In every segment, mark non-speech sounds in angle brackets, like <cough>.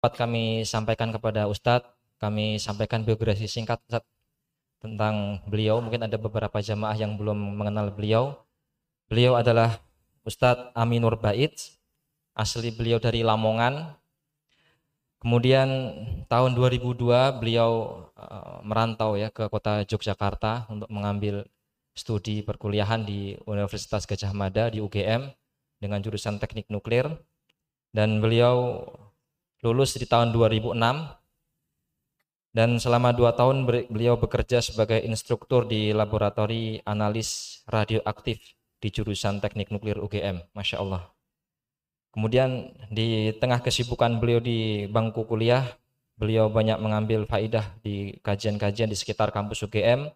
dapat kami sampaikan kepada Ustadz, kami sampaikan biografi singkat Ustadz, tentang beliau. Mungkin ada beberapa jamaah yang belum mengenal beliau. Beliau adalah Ustadz Aminur Bait, asli beliau dari Lamongan. Kemudian tahun 2002 beliau uh, merantau ya ke kota Yogyakarta untuk mengambil studi perkuliahan di Universitas Gajah Mada di UGM dengan jurusan Teknik Nuklir dan beliau lulus di tahun 2006 dan selama dua tahun beliau bekerja sebagai instruktur di laboratori analis radioaktif di jurusan Teknik Nuklir UGM, Masya Allah. Kemudian di tengah kesibukan beliau di bangku kuliah, beliau banyak mengambil faidah di kajian-kajian di sekitar kampus UGM,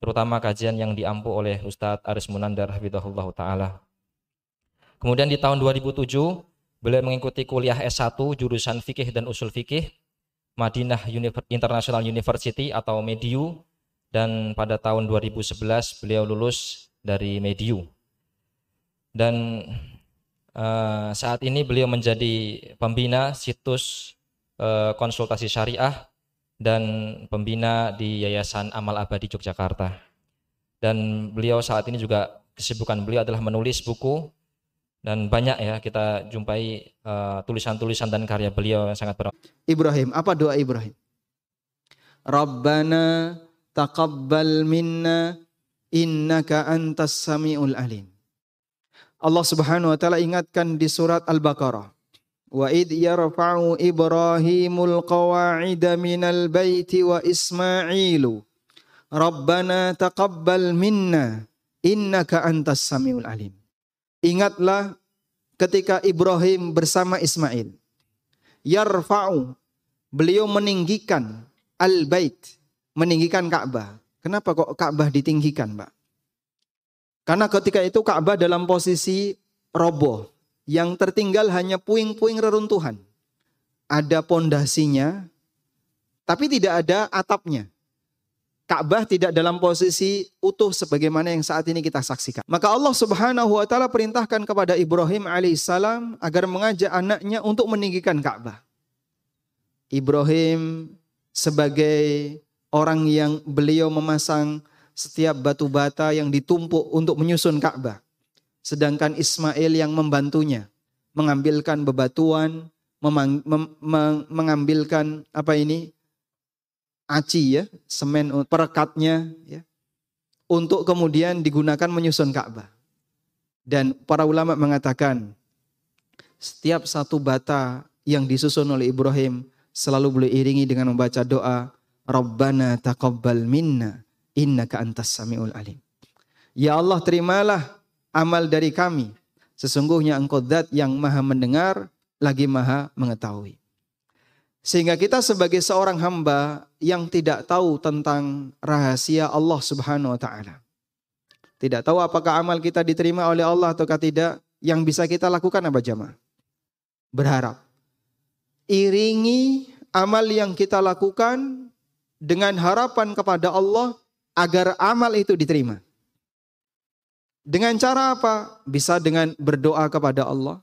terutama kajian yang diampu oleh Ustadz Aris Munandar Habibullah Ta'ala. Kemudian di tahun 2007, beliau mengikuti kuliah S1 jurusan fikih dan usul fikih Madinah International University atau Mediu dan pada tahun 2011 beliau lulus dari Mediu. Dan uh, saat ini beliau menjadi pembina situs uh, konsultasi syariah dan pembina di Yayasan Amal Abadi Yogyakarta. Dan beliau saat ini juga kesibukan beliau adalah menulis buku dan banyak ya kita jumpai tulisan tulisan-tulisan dan karya beliau yang sangat bermanfaat. Ibrahim, apa doa Ibrahim? Rabbana taqabbal minna innaka antas samiul alim. Allah Subhanahu wa taala ingatkan di surat Al-Baqarah Wa id yarfa'u Ibrahimul qawa'ida minal baiti wa Ismailu. Rabbana taqabbal minna innaka antas samiul alim. Ingatlah ketika Ibrahim bersama Ismail. Yarfa'u. Beliau meninggikan al-bait. Meninggikan Ka'bah. Kenapa kok Ka'bah ditinggikan, Mbak? Karena ketika itu Ka'bah dalam posisi roboh yang tertinggal hanya puing-puing reruntuhan. Ada pondasinya, tapi tidak ada atapnya. Ka'bah tidak dalam posisi utuh sebagaimana yang saat ini kita saksikan. Maka Allah Subhanahu wa taala perintahkan kepada Ibrahim alaihissalam agar mengajak anaknya untuk meninggikan Ka'bah. Ibrahim sebagai orang yang beliau memasang setiap batu bata yang ditumpuk untuk menyusun Ka'bah. Sedangkan Ismail yang membantunya mengambilkan bebatuan, mengambilkan apa ini aci ya, semen perekatnya ya, untuk kemudian digunakan menyusun Ka'bah. Dan para ulama mengatakan setiap satu bata yang disusun oleh Ibrahim selalu boleh iringi dengan membaca doa Rabbana taqabbal minna innaka antas samiul alim. Ya Allah terimalah amal dari kami. Sesungguhnya engkau zat yang maha mendengar, lagi maha mengetahui. Sehingga kita sebagai seorang hamba yang tidak tahu tentang rahasia Allah subhanahu wa ta'ala. Tidak tahu apakah amal kita diterima oleh Allah atau tidak. Yang bisa kita lakukan apa jamaah? Berharap. Iringi amal yang kita lakukan dengan harapan kepada Allah agar amal itu diterima. Dengan cara apa? Bisa dengan berdoa kepada Allah.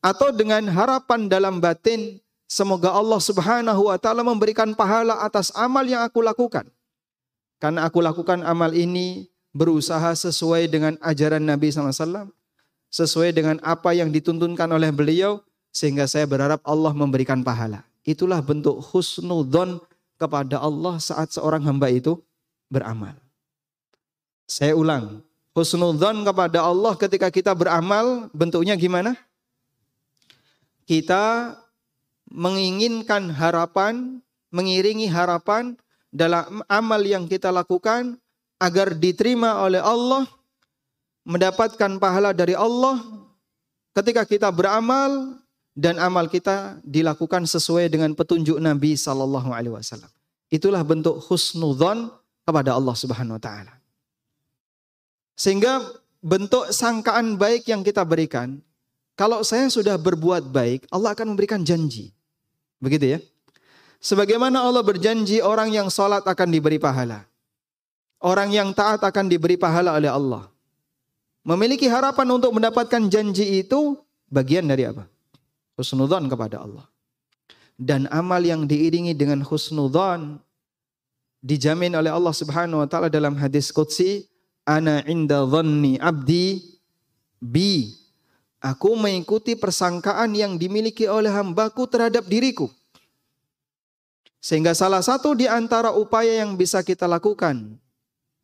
Atau dengan harapan dalam batin, semoga Allah subhanahu wa ta'ala memberikan pahala atas amal yang aku lakukan. Karena aku lakukan amal ini berusaha sesuai dengan ajaran Nabi SAW. Sesuai dengan apa yang dituntunkan oleh beliau. Sehingga saya berharap Allah memberikan pahala. Itulah bentuk husnudon kepada Allah saat seorang hamba itu beramal. Saya ulang, husnudzon kepada Allah ketika kita beramal bentuknya gimana? Kita menginginkan harapan, mengiringi harapan dalam amal yang kita lakukan agar diterima oleh Allah, mendapatkan pahala dari Allah ketika kita beramal dan amal kita dilakukan sesuai dengan petunjuk Nabi sallallahu alaihi wasallam. Itulah bentuk husnudzon kepada Allah Subhanahu wa taala. Sehingga bentuk sangkaan baik yang kita berikan, kalau saya sudah berbuat baik, Allah akan memberikan janji. Begitu ya. Sebagaimana Allah berjanji orang yang sholat akan diberi pahala. Orang yang taat akan diberi pahala oleh Allah. Memiliki harapan untuk mendapatkan janji itu bagian dari apa? Husnudzon kepada Allah. dan amal yang diiringi dengan husnudzon dijamin oleh Allah Subhanahu wa taala dalam hadis qudsi ana inda dhanni abdi bi aku mengikuti persangkaan yang dimiliki oleh hambaku terhadap diriku sehingga salah satu di antara upaya yang bisa kita lakukan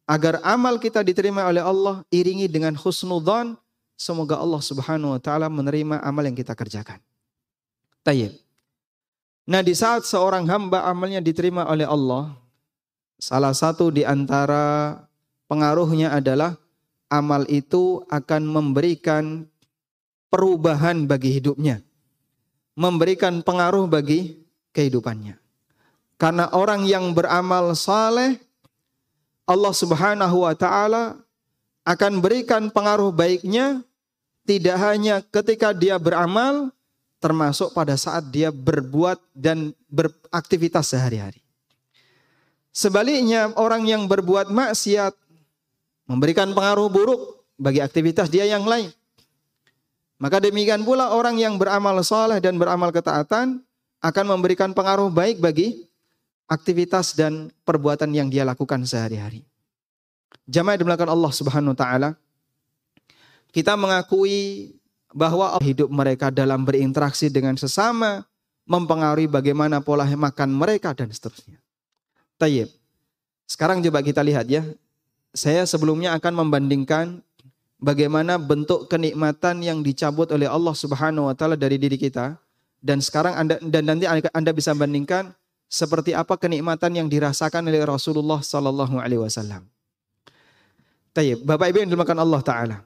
agar amal kita diterima oleh Allah iringi dengan husnudzon semoga Allah Subhanahu wa taala menerima amal yang kita kerjakan. Tayyib. Nah, di saat seorang hamba amalnya diterima oleh Allah, salah satu di antara pengaruhnya adalah amal itu akan memberikan perubahan bagi hidupnya. Memberikan pengaruh bagi kehidupannya. Karena orang yang beramal saleh Allah Subhanahu wa taala akan berikan pengaruh baiknya tidak hanya ketika dia beramal termasuk pada saat dia berbuat dan beraktivitas sehari-hari. Sebaliknya orang yang berbuat maksiat memberikan pengaruh buruk bagi aktivitas dia yang lain. Maka demikian pula orang yang beramal soleh dan beramal ketaatan akan memberikan pengaruh baik bagi aktivitas dan perbuatan yang dia lakukan sehari-hari. Jamaah dimulakan Allah Subhanahu wa taala, kita mengakui bahwa hidup mereka dalam berinteraksi dengan sesama mempengaruhi bagaimana pola makan mereka dan seterusnya. Tayyib. Sekarang coba kita lihat ya. Saya sebelumnya akan membandingkan bagaimana bentuk kenikmatan yang dicabut oleh Allah Subhanahu wa taala dari diri kita dan sekarang Anda dan nanti Anda bisa bandingkan seperti apa kenikmatan yang dirasakan oleh Rasulullah sallallahu alaihi wasallam. Tayyib. Bapak Ibu yang dimakan Allah taala.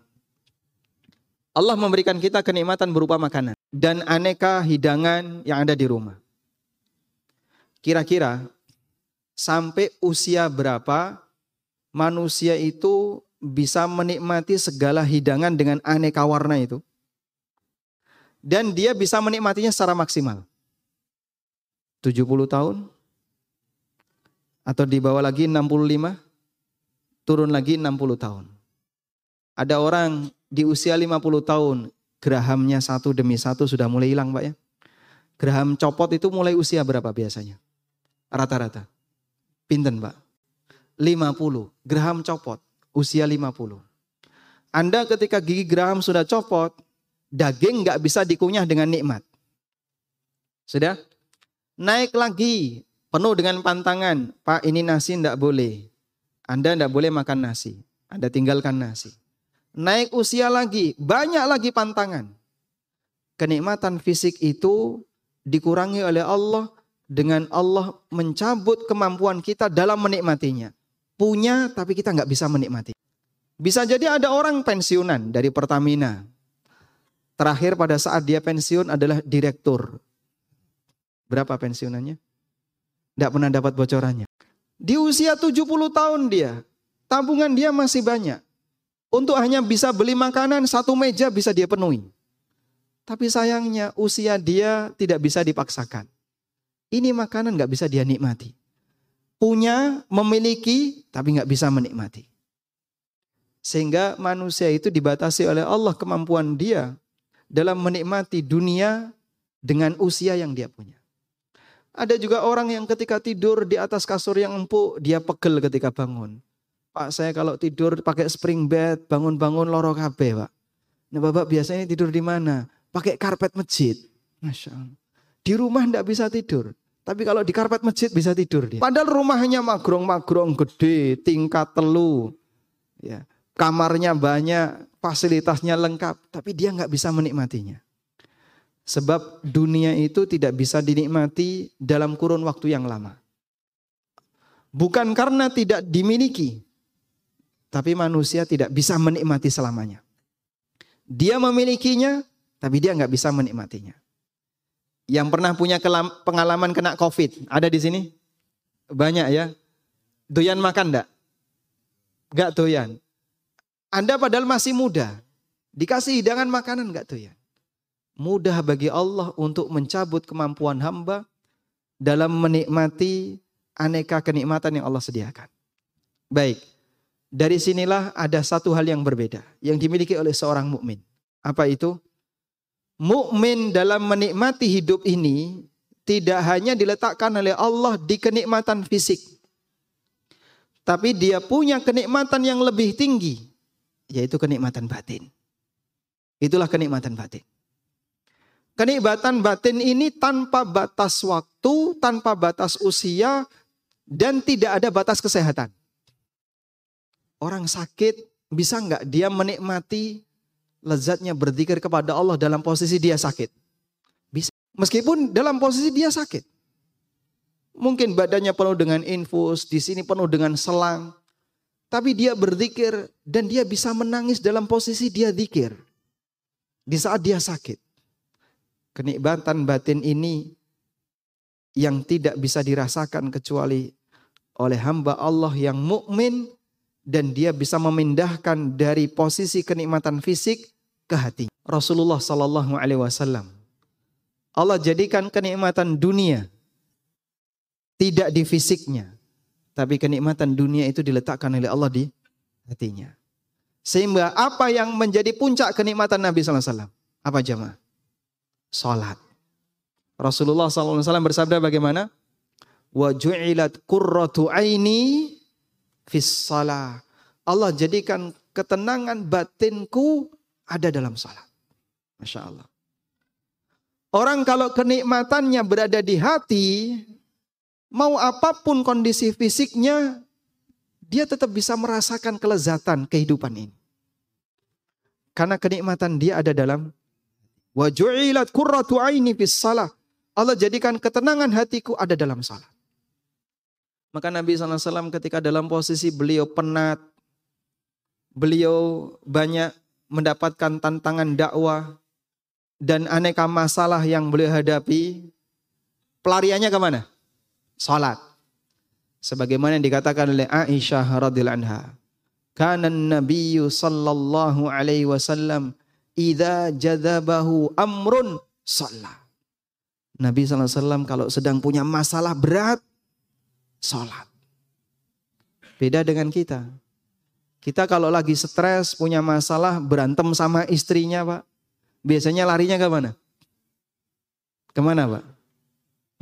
Allah memberikan kita kenikmatan berupa makanan dan aneka hidangan yang ada di rumah. Kira-kira sampai usia berapa manusia itu bisa menikmati segala hidangan dengan aneka warna itu? Dan dia bisa menikmatinya secara maksimal. 70 tahun? Atau di bawah lagi 65? Turun lagi 60 tahun. Ada orang di usia 50 tahun, gerahamnya satu demi satu sudah mulai hilang Pak ya. Geraham copot itu mulai usia berapa biasanya? Rata-rata. Pinten Pak? 50. Geraham copot, usia 50. Anda ketika gigi geraham sudah copot, daging nggak bisa dikunyah dengan nikmat. Sudah? Naik lagi, penuh dengan pantangan. Pak ini nasi ndak boleh. Anda ndak boleh makan nasi. Anda tinggalkan nasi naik usia lagi, banyak lagi pantangan. Kenikmatan fisik itu dikurangi oleh Allah dengan Allah mencabut kemampuan kita dalam menikmatinya. Punya tapi kita nggak bisa menikmati. Bisa jadi ada orang pensiunan dari Pertamina. Terakhir pada saat dia pensiun adalah direktur. Berapa pensiunannya? Tidak pernah dapat bocorannya. Di usia 70 tahun dia. Tabungan dia masih banyak. Untuk hanya bisa beli makanan satu meja bisa dia penuhi. Tapi sayangnya usia dia tidak bisa dipaksakan. Ini makanan nggak bisa dia nikmati. Punya, memiliki, tapi nggak bisa menikmati. Sehingga manusia itu dibatasi oleh Allah kemampuan dia dalam menikmati dunia dengan usia yang dia punya. Ada juga orang yang ketika tidur di atas kasur yang empuk, dia pegel ketika bangun. Pak saya kalau tidur pakai spring bed, bangun-bangun loro kabeh, Pak. Nah Bapak biasanya tidur di mana? Pakai karpet masjid. Masya Allah. Di rumah ndak bisa tidur. Tapi kalau di karpet masjid bisa tidur dia. Padahal rumahnya magrong-magrong gede, tingkat telu. Ya, kamarnya banyak, fasilitasnya lengkap. Tapi dia nggak bisa menikmatinya. Sebab dunia itu tidak bisa dinikmati dalam kurun waktu yang lama. Bukan karena tidak dimiliki, tapi manusia tidak bisa menikmati selamanya. Dia memilikinya, tapi dia nggak bisa menikmatinya. Yang pernah punya pengalaman kena COVID, ada di sini? Banyak ya. Doyan makan enggak? Enggak doyan. Anda padahal masih muda, dikasih hidangan makanan enggak doyan. Mudah bagi Allah untuk mencabut kemampuan hamba dalam menikmati aneka kenikmatan yang Allah sediakan. Baik, dari sinilah ada satu hal yang berbeda yang dimiliki oleh seorang mukmin. Apa itu? Mukmin dalam menikmati hidup ini tidak hanya diletakkan oleh Allah di kenikmatan fisik. Tapi dia punya kenikmatan yang lebih tinggi, yaitu kenikmatan batin. Itulah kenikmatan batin. Kenikmatan batin ini tanpa batas waktu, tanpa batas usia, dan tidak ada batas kesehatan. Orang sakit bisa nggak dia menikmati lezatnya berzikir kepada Allah dalam posisi dia sakit? Bisa. Meskipun dalam posisi dia sakit. Mungkin badannya penuh dengan infus, di sini penuh dengan selang. Tapi dia berzikir dan dia bisa menangis dalam posisi dia zikir. Di saat dia sakit. Kenikmatan batin ini yang tidak bisa dirasakan kecuali oleh hamba Allah yang mukmin dan dia bisa memindahkan dari posisi kenikmatan fisik ke hati. Rasulullah Sallallahu Alaihi Wasallam. Allah jadikan kenikmatan dunia tidak di fisiknya, tapi kenikmatan dunia itu diletakkan oleh Allah di hatinya. Sehingga apa yang menjadi puncak kenikmatan Nabi Sallallahu Alaihi Wasallam? Apa jemaah? Salat. Rasulullah SAW bersabda bagaimana? Wa ju'ilat aini fis salah. Allah jadikan ketenangan batinku ada dalam salat. Masya Allah. Orang kalau kenikmatannya berada di hati, mau apa pun kondisi fisiknya, dia tetap bisa merasakan kelezatan kehidupan ini. Karena kenikmatan dia ada dalam Wa ju'ilat aini fis salah. Allah jadikan ketenangan hatiku ada dalam salat. Maka Nabi SAW ketika dalam posisi beliau penat, beliau banyak mendapatkan tantangan dakwah dan aneka masalah yang beliau hadapi, pelariannya ke mana? Salat. Sebagaimana yang dikatakan oleh Aisyah radhiyallahu anha. Kana Nabi sallallahu alaihi wasallam idza jadabahu amrun salat. Nabi SAW kalau sedang punya masalah berat, salat. Beda dengan kita. Kita kalau lagi stres, punya masalah, berantem sama istrinya Pak. Biasanya larinya ke mana? Ke mana Pak?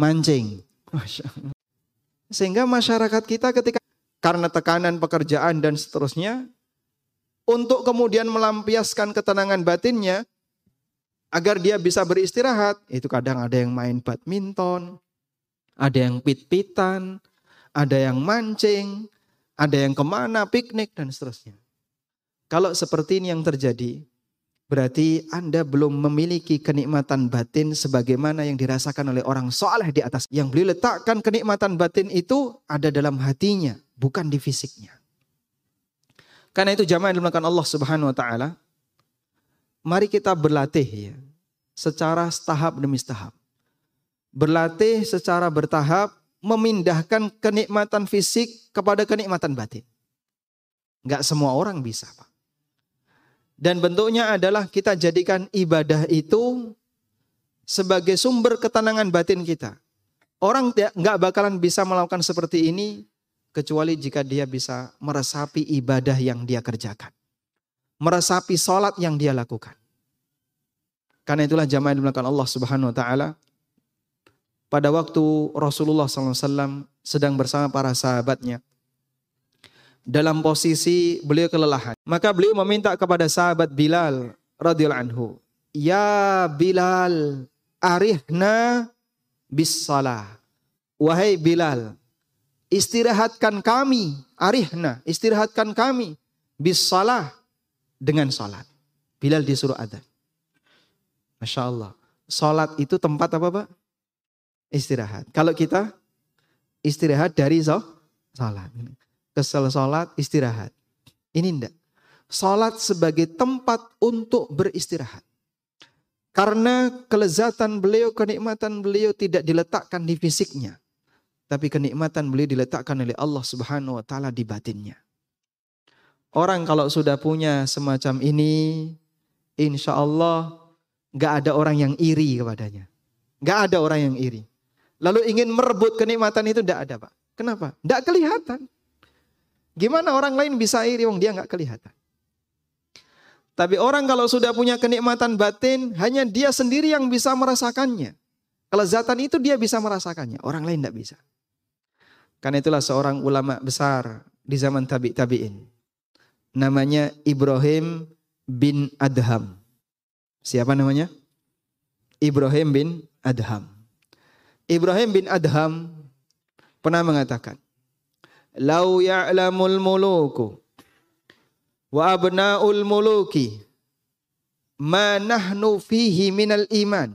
Mancing. Sehingga masyarakat kita ketika karena tekanan pekerjaan dan seterusnya, untuk kemudian melampiaskan ketenangan batinnya agar dia bisa beristirahat. Itu kadang ada yang main badminton, ada yang pit-pitan, ada yang mancing, ada yang ke mana piknik dan seterusnya. Kalau seperti ini yang terjadi, berarti Anda belum memiliki kenikmatan batin sebagaimana yang dirasakan oleh orang soleh di atas. Yang beliau letakkan kenikmatan batin itu ada dalam hatinya, bukan di fisiknya. Karena itu jamaah yang dimuliakan Allah Subhanahu wa taala, mari kita berlatih ya, secara tahap demi tahap. Berlatih secara bertahap memindahkan kenikmatan fisik kepada kenikmatan batin. Enggak semua orang bisa, Pak. Dan bentuknya adalah kita jadikan ibadah itu sebagai sumber ketenangan batin kita. Orang nggak bakalan bisa melakukan seperti ini kecuali jika dia bisa meresapi ibadah yang dia kerjakan. Meresapi sholat yang dia lakukan. Karena itulah jamaah yang Allah subhanahu wa ta'ala. Pada waktu Rasulullah SAW sedang bersama para sahabatnya. Dalam posisi beliau kelelahan. Maka beliau meminta kepada sahabat Bilal radhiyallahu anhu. Ya Bilal, arihna bis salah. Wahai Bilal, istirahatkan kami, arihna, istirahatkan kami bis salah dengan salat. Bilal disuruh ada. Masya Allah. Salat itu tempat apa Pak? Istirahat. Kalau kita istirahat dari salat. Kesel salat, istirahat. Ini enggak. Salat sebagai tempat untuk beristirahat. Karena kelezatan beliau, kenikmatan beliau tidak diletakkan di fisiknya. Tapi kenikmatan beliau diletakkan oleh Allah Subhanahu wa taala di batinnya. Orang kalau sudah punya semacam ini, insya Allah gak ada orang yang iri kepadanya. Gak ada orang yang iri. Lalu ingin merebut kenikmatan itu tidak ada Pak. Kenapa? Tidak kelihatan. Gimana orang lain bisa iri wong dia nggak kelihatan. Tapi orang kalau sudah punya kenikmatan batin, hanya dia sendiri yang bisa merasakannya. Kelezatan itu dia bisa merasakannya, orang lain tidak bisa. Karena itulah seorang ulama besar di zaman tabi tabiin. Namanya Ibrahim bin Adham. Siapa namanya? Ibrahim bin Adham. Ibrahim bin Adham pernah mengatakan, "Lau ya'lamul muluku wa abna'ul muluki ma nahnu fihi minal iman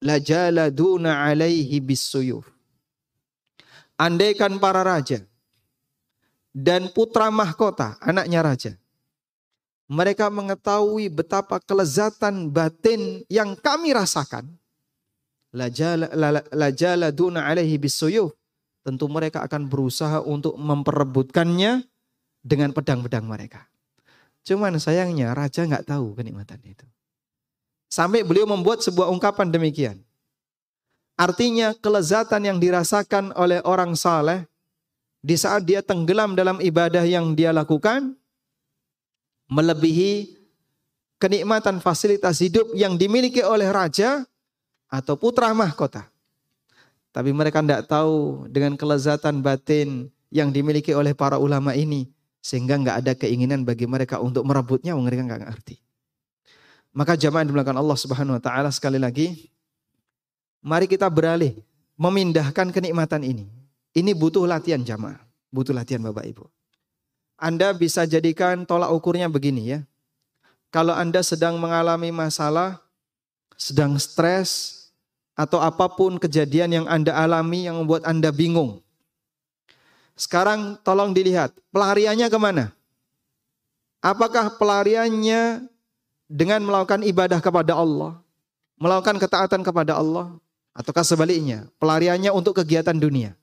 lajaladuna alaihi bisuyuf." Andaikan para raja dan putra mahkota, anaknya raja, mereka mengetahui betapa kelezatan batin yang kami rasakan, lajala duna alaihi bisuyuf. Tentu mereka akan berusaha untuk memperebutkannya dengan pedang-pedang mereka. Cuman sayangnya raja nggak tahu kenikmatan itu. Sampai beliau membuat sebuah ungkapan demikian. Artinya kelezatan yang dirasakan oleh orang saleh di saat dia tenggelam dalam ibadah yang dia lakukan melebihi kenikmatan fasilitas hidup yang dimiliki oleh raja atau putra mahkota. Tapi mereka tidak tahu dengan kelezatan batin yang dimiliki oleh para ulama ini. Sehingga nggak ada keinginan bagi mereka untuk merebutnya, mereka nggak ngerti. Maka jamaah yang dimulakan Allah Subhanahu Wa Taala sekali lagi, mari kita beralih memindahkan kenikmatan ini. Ini butuh latihan jamaah, butuh latihan Bapak Ibu. Anda bisa jadikan tolak ukurnya begini ya. Kalau Anda sedang mengalami masalah, sedang stres, atau apa pun kejadian yang Anda alami yang membuat Anda bingung. Sekarang tolong dilihat, pelariannya ke mana? Apakah pelariannya dengan melakukan ibadah kepada Allah? Melakukan ketaatan kepada Allah? Ataukah sebaliknya, pelariannya untuk kegiatan dunia?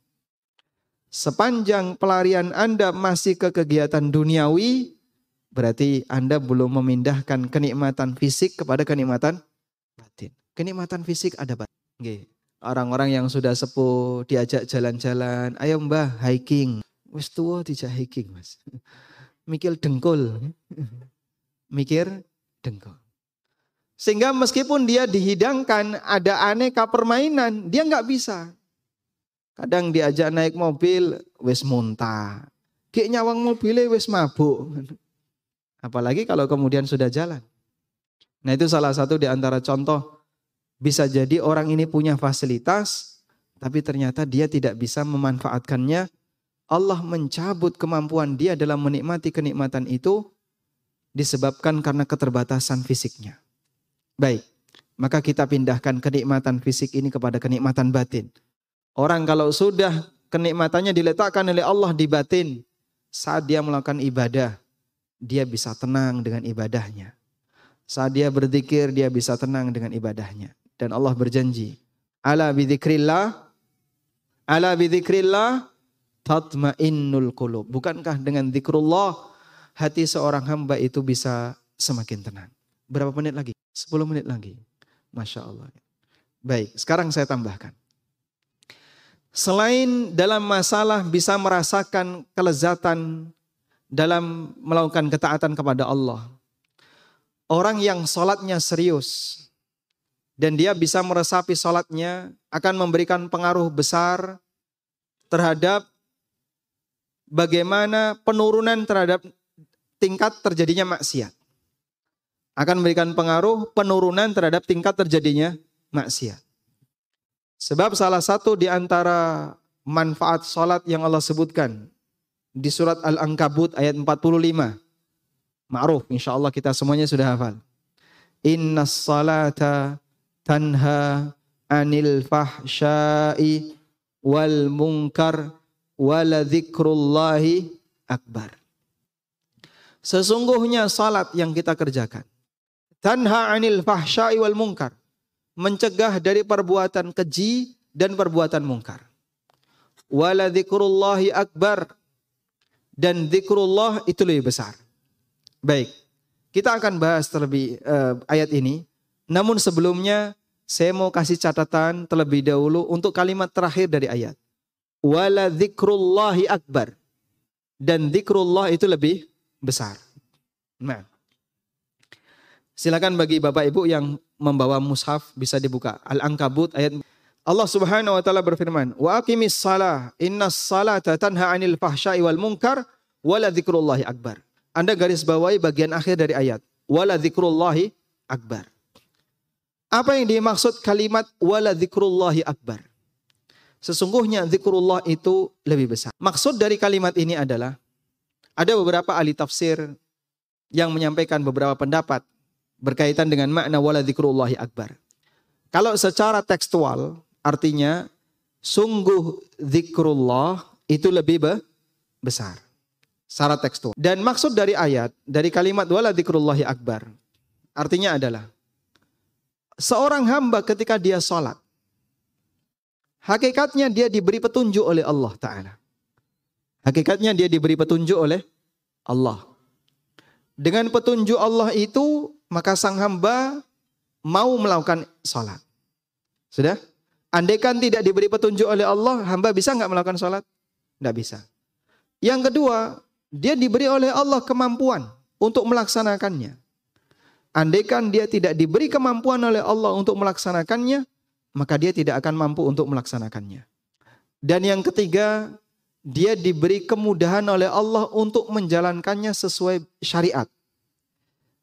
Sepanjang pelarian Anda masih ke kegiatan duniawi, berarti Anda belum memindahkan kenikmatan fisik kepada kenikmatan batin. Kenikmatan fisik ada batin. Orang-orang yang sudah sepuh diajak jalan-jalan, ayo mbah hiking. Wis tua tidak hiking mas. <laughs> Mikir dengkul. Mikir dengkul. Sehingga meskipun dia dihidangkan ada aneka permainan, dia nggak bisa. Kadang diajak naik mobil, wis muntah. Kayak nyawang mobilnya wis mabuk. Apalagi kalau kemudian sudah jalan. Nah itu salah satu di antara contoh bisa jadi orang ini punya fasilitas, tapi ternyata dia tidak bisa memanfaatkannya. Allah mencabut kemampuan dia dalam menikmati kenikmatan itu disebabkan karena keterbatasan fisiknya. Baik, maka kita pindahkan kenikmatan fisik ini kepada kenikmatan batin. Orang kalau sudah kenikmatannya diletakkan oleh Allah di batin, saat dia melakukan ibadah, dia bisa tenang dengan ibadahnya. Saat dia berzikir, dia bisa tenang dengan ibadahnya. Dan Allah berjanji, ala bidzikrillah ala bidzikrillah tatmainnul qulub. Bukankah dengan zikrullah hati seorang hamba itu bisa semakin tenang? Berapa menit lagi? 10 menit lagi. Masya Allah. Baik, sekarang saya tambahkan. Selain dalam masalah bisa merasakan kelezatan dalam melakukan ketaatan kepada Allah. Orang yang sholatnya serius, dan dia bisa meresapi sholatnya akan memberikan pengaruh besar terhadap bagaimana penurunan terhadap tingkat terjadinya maksiat. Akan memberikan pengaruh penurunan terhadap tingkat terjadinya maksiat. Sebab salah satu di antara manfaat sholat yang Allah sebutkan di surat Al-Ankabut ayat 45. Ma'ruf, insya Allah kita semuanya sudah hafal. Inna salata tanha anil fahsyai wal munkar wala dzikrullahi akbar. Sesungguhnya salat yang kita kerjakan tanha anil fahsyai wal munkar mencegah dari perbuatan keji dan perbuatan mungkar. Wala dzikrullahi akbar dan zikrullah itu lebih besar. Baik, kita akan bahas terlebih uh, ayat ini namun sebelumnya saya mau kasih catatan terlebih dahulu untuk kalimat terakhir dari ayat. Wala dzikrullahi akbar. Dan zikrullah itu lebih besar. Nah, silakan bagi Bapak Ibu yang membawa mushaf bisa dibuka. Al-Ankabut ayat Allah Subhanahu wa taala berfirman, "Wa aqimis shalah, innas salata tanha 'anil fahsya'i wal munkar wa la dzikrullahi akbar." Anda garis bawahi bagian akhir dari ayat, "wa la dzikrullahi akbar." Apa yang dimaksud kalimat "wa la dzikrullahi akbar"? Sesungguhnya zikrullah itu lebih besar. Maksud dari kalimat ini adalah ada beberapa ahli tafsir yang menyampaikan beberapa pendapat berkaitan dengan makna wala dzikrullahi akbar. Kalau secara tekstual artinya sungguh zikrullah itu lebih be besar. Secara tekstual. Dan maksud dari ayat, dari kalimat wala dzikrullahi akbar, artinya adalah seorang hamba ketika dia sholat, Hakikatnya dia diberi petunjuk oleh Allah Ta'ala. Hakikatnya dia diberi petunjuk oleh Allah. Dengan petunjuk Allah itu, maka sang hamba mau melakukan sholat. Sudah? Andaikan tidak diberi petunjuk oleh Allah, hamba bisa nggak melakukan sholat? Tidak bisa. Yang kedua, dia diberi oleh Allah kemampuan untuk melaksanakannya. Andaikan dia tidak diberi kemampuan oleh Allah untuk melaksanakannya, maka dia tidak akan mampu untuk melaksanakannya. Dan yang ketiga, dia diberi kemudahan oleh Allah untuk menjalankannya sesuai syariat.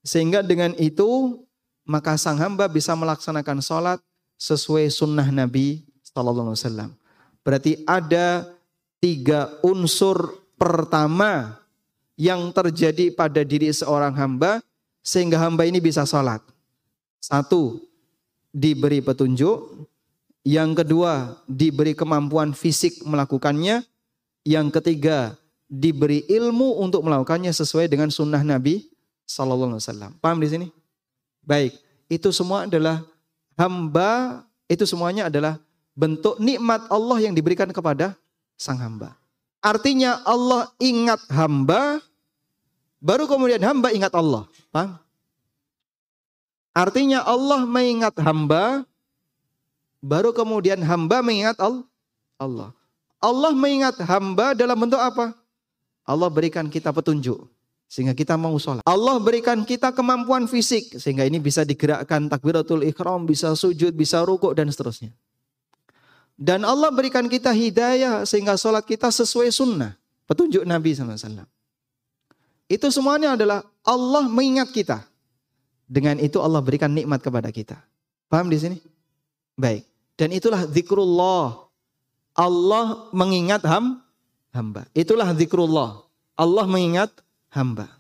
Sehingga dengan itu, maka sang hamba bisa melaksanakan sholat sesuai sunnah Nabi Sallallahu Alaihi Wasallam. Berarti ada tiga unsur pertama yang terjadi pada diri seorang hamba sehingga hamba ini bisa sholat. Satu, diberi petunjuk, yang kedua diberi kemampuan fisik melakukannya, yang ketiga diberi ilmu untuk melakukannya sesuai dengan sunnah Nabi Sallallahu. Paham di sini? Baik, itu semua adalah hamba, itu semuanya adalah bentuk nikmat Allah yang diberikan kepada sang hamba. Artinya Allah ingat hamba, baru kemudian hamba ingat Allah. Paham? Artinya Allah mengingat hamba, baru kemudian hamba mengingat Allah. Allah mengingat hamba dalam bentuk apa? Allah berikan kita petunjuk sehingga kita mau sholat. Allah berikan kita kemampuan fisik sehingga ini bisa digerakkan takbiratul ikhram, bisa sujud, bisa rukuk dan seterusnya. Dan Allah berikan kita hidayah sehingga sholat kita sesuai sunnah, petunjuk Nabi SAW. Itu semuanya adalah Allah mengingat kita. Dengan itu Allah berikan nikmat kepada kita. Paham di sini? Baik. Dan itulah zikrullah. Allah mengingat ham, hamba. Itulah zikrullah. Allah mengingat hamba.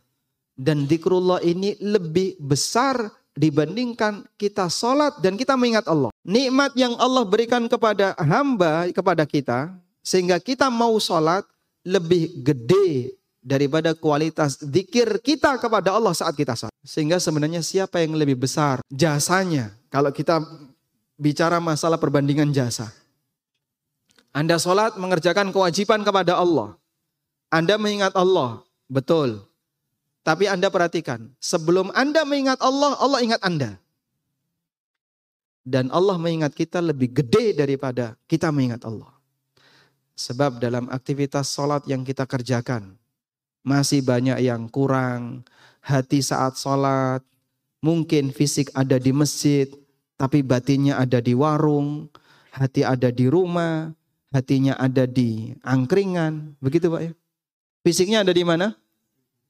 Dan zikrullah ini lebih besar dibandingkan kita sholat dan kita mengingat Allah. Nikmat yang Allah berikan kepada hamba, kepada kita, sehingga kita mau sholat lebih gede daripada kualitas zikir kita kepada Allah saat kita salat. Sehingga sebenarnya siapa yang lebih besar jasanya kalau kita bicara masalah perbandingan jasa. Anda sholat mengerjakan kewajiban kepada Allah. Anda mengingat Allah, betul. Tapi Anda perhatikan, sebelum Anda mengingat Allah, Allah ingat Anda. Dan Allah mengingat kita lebih gede daripada kita mengingat Allah. Sebab dalam aktivitas sholat yang kita kerjakan, masih banyak yang kurang, hati saat sholat, mungkin fisik ada di masjid, tapi batinnya ada di warung, hati ada di rumah, hatinya ada di angkringan, begitu Pak ya. Fisiknya ada di mana?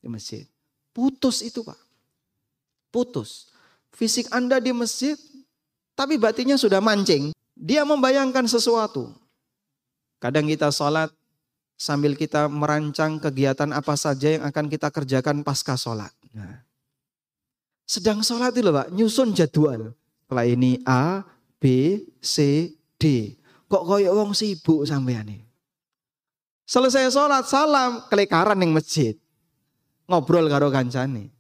Di masjid. Putus itu Pak. Putus. Fisik Anda di masjid, tapi batinnya sudah mancing. Dia membayangkan sesuatu. Kadang kita sholat, sambil kita merancang kegiatan apa saja yang akan kita kerjakan pasca sholat. Nah. Sedang sholat itu Pak, nyusun jadwal. Setelah ini A, B, C, D. Kok koyok wong sibuk sampean ini? Selesai sholat, salam, kelekaran yang masjid. Ngobrol karo kancane.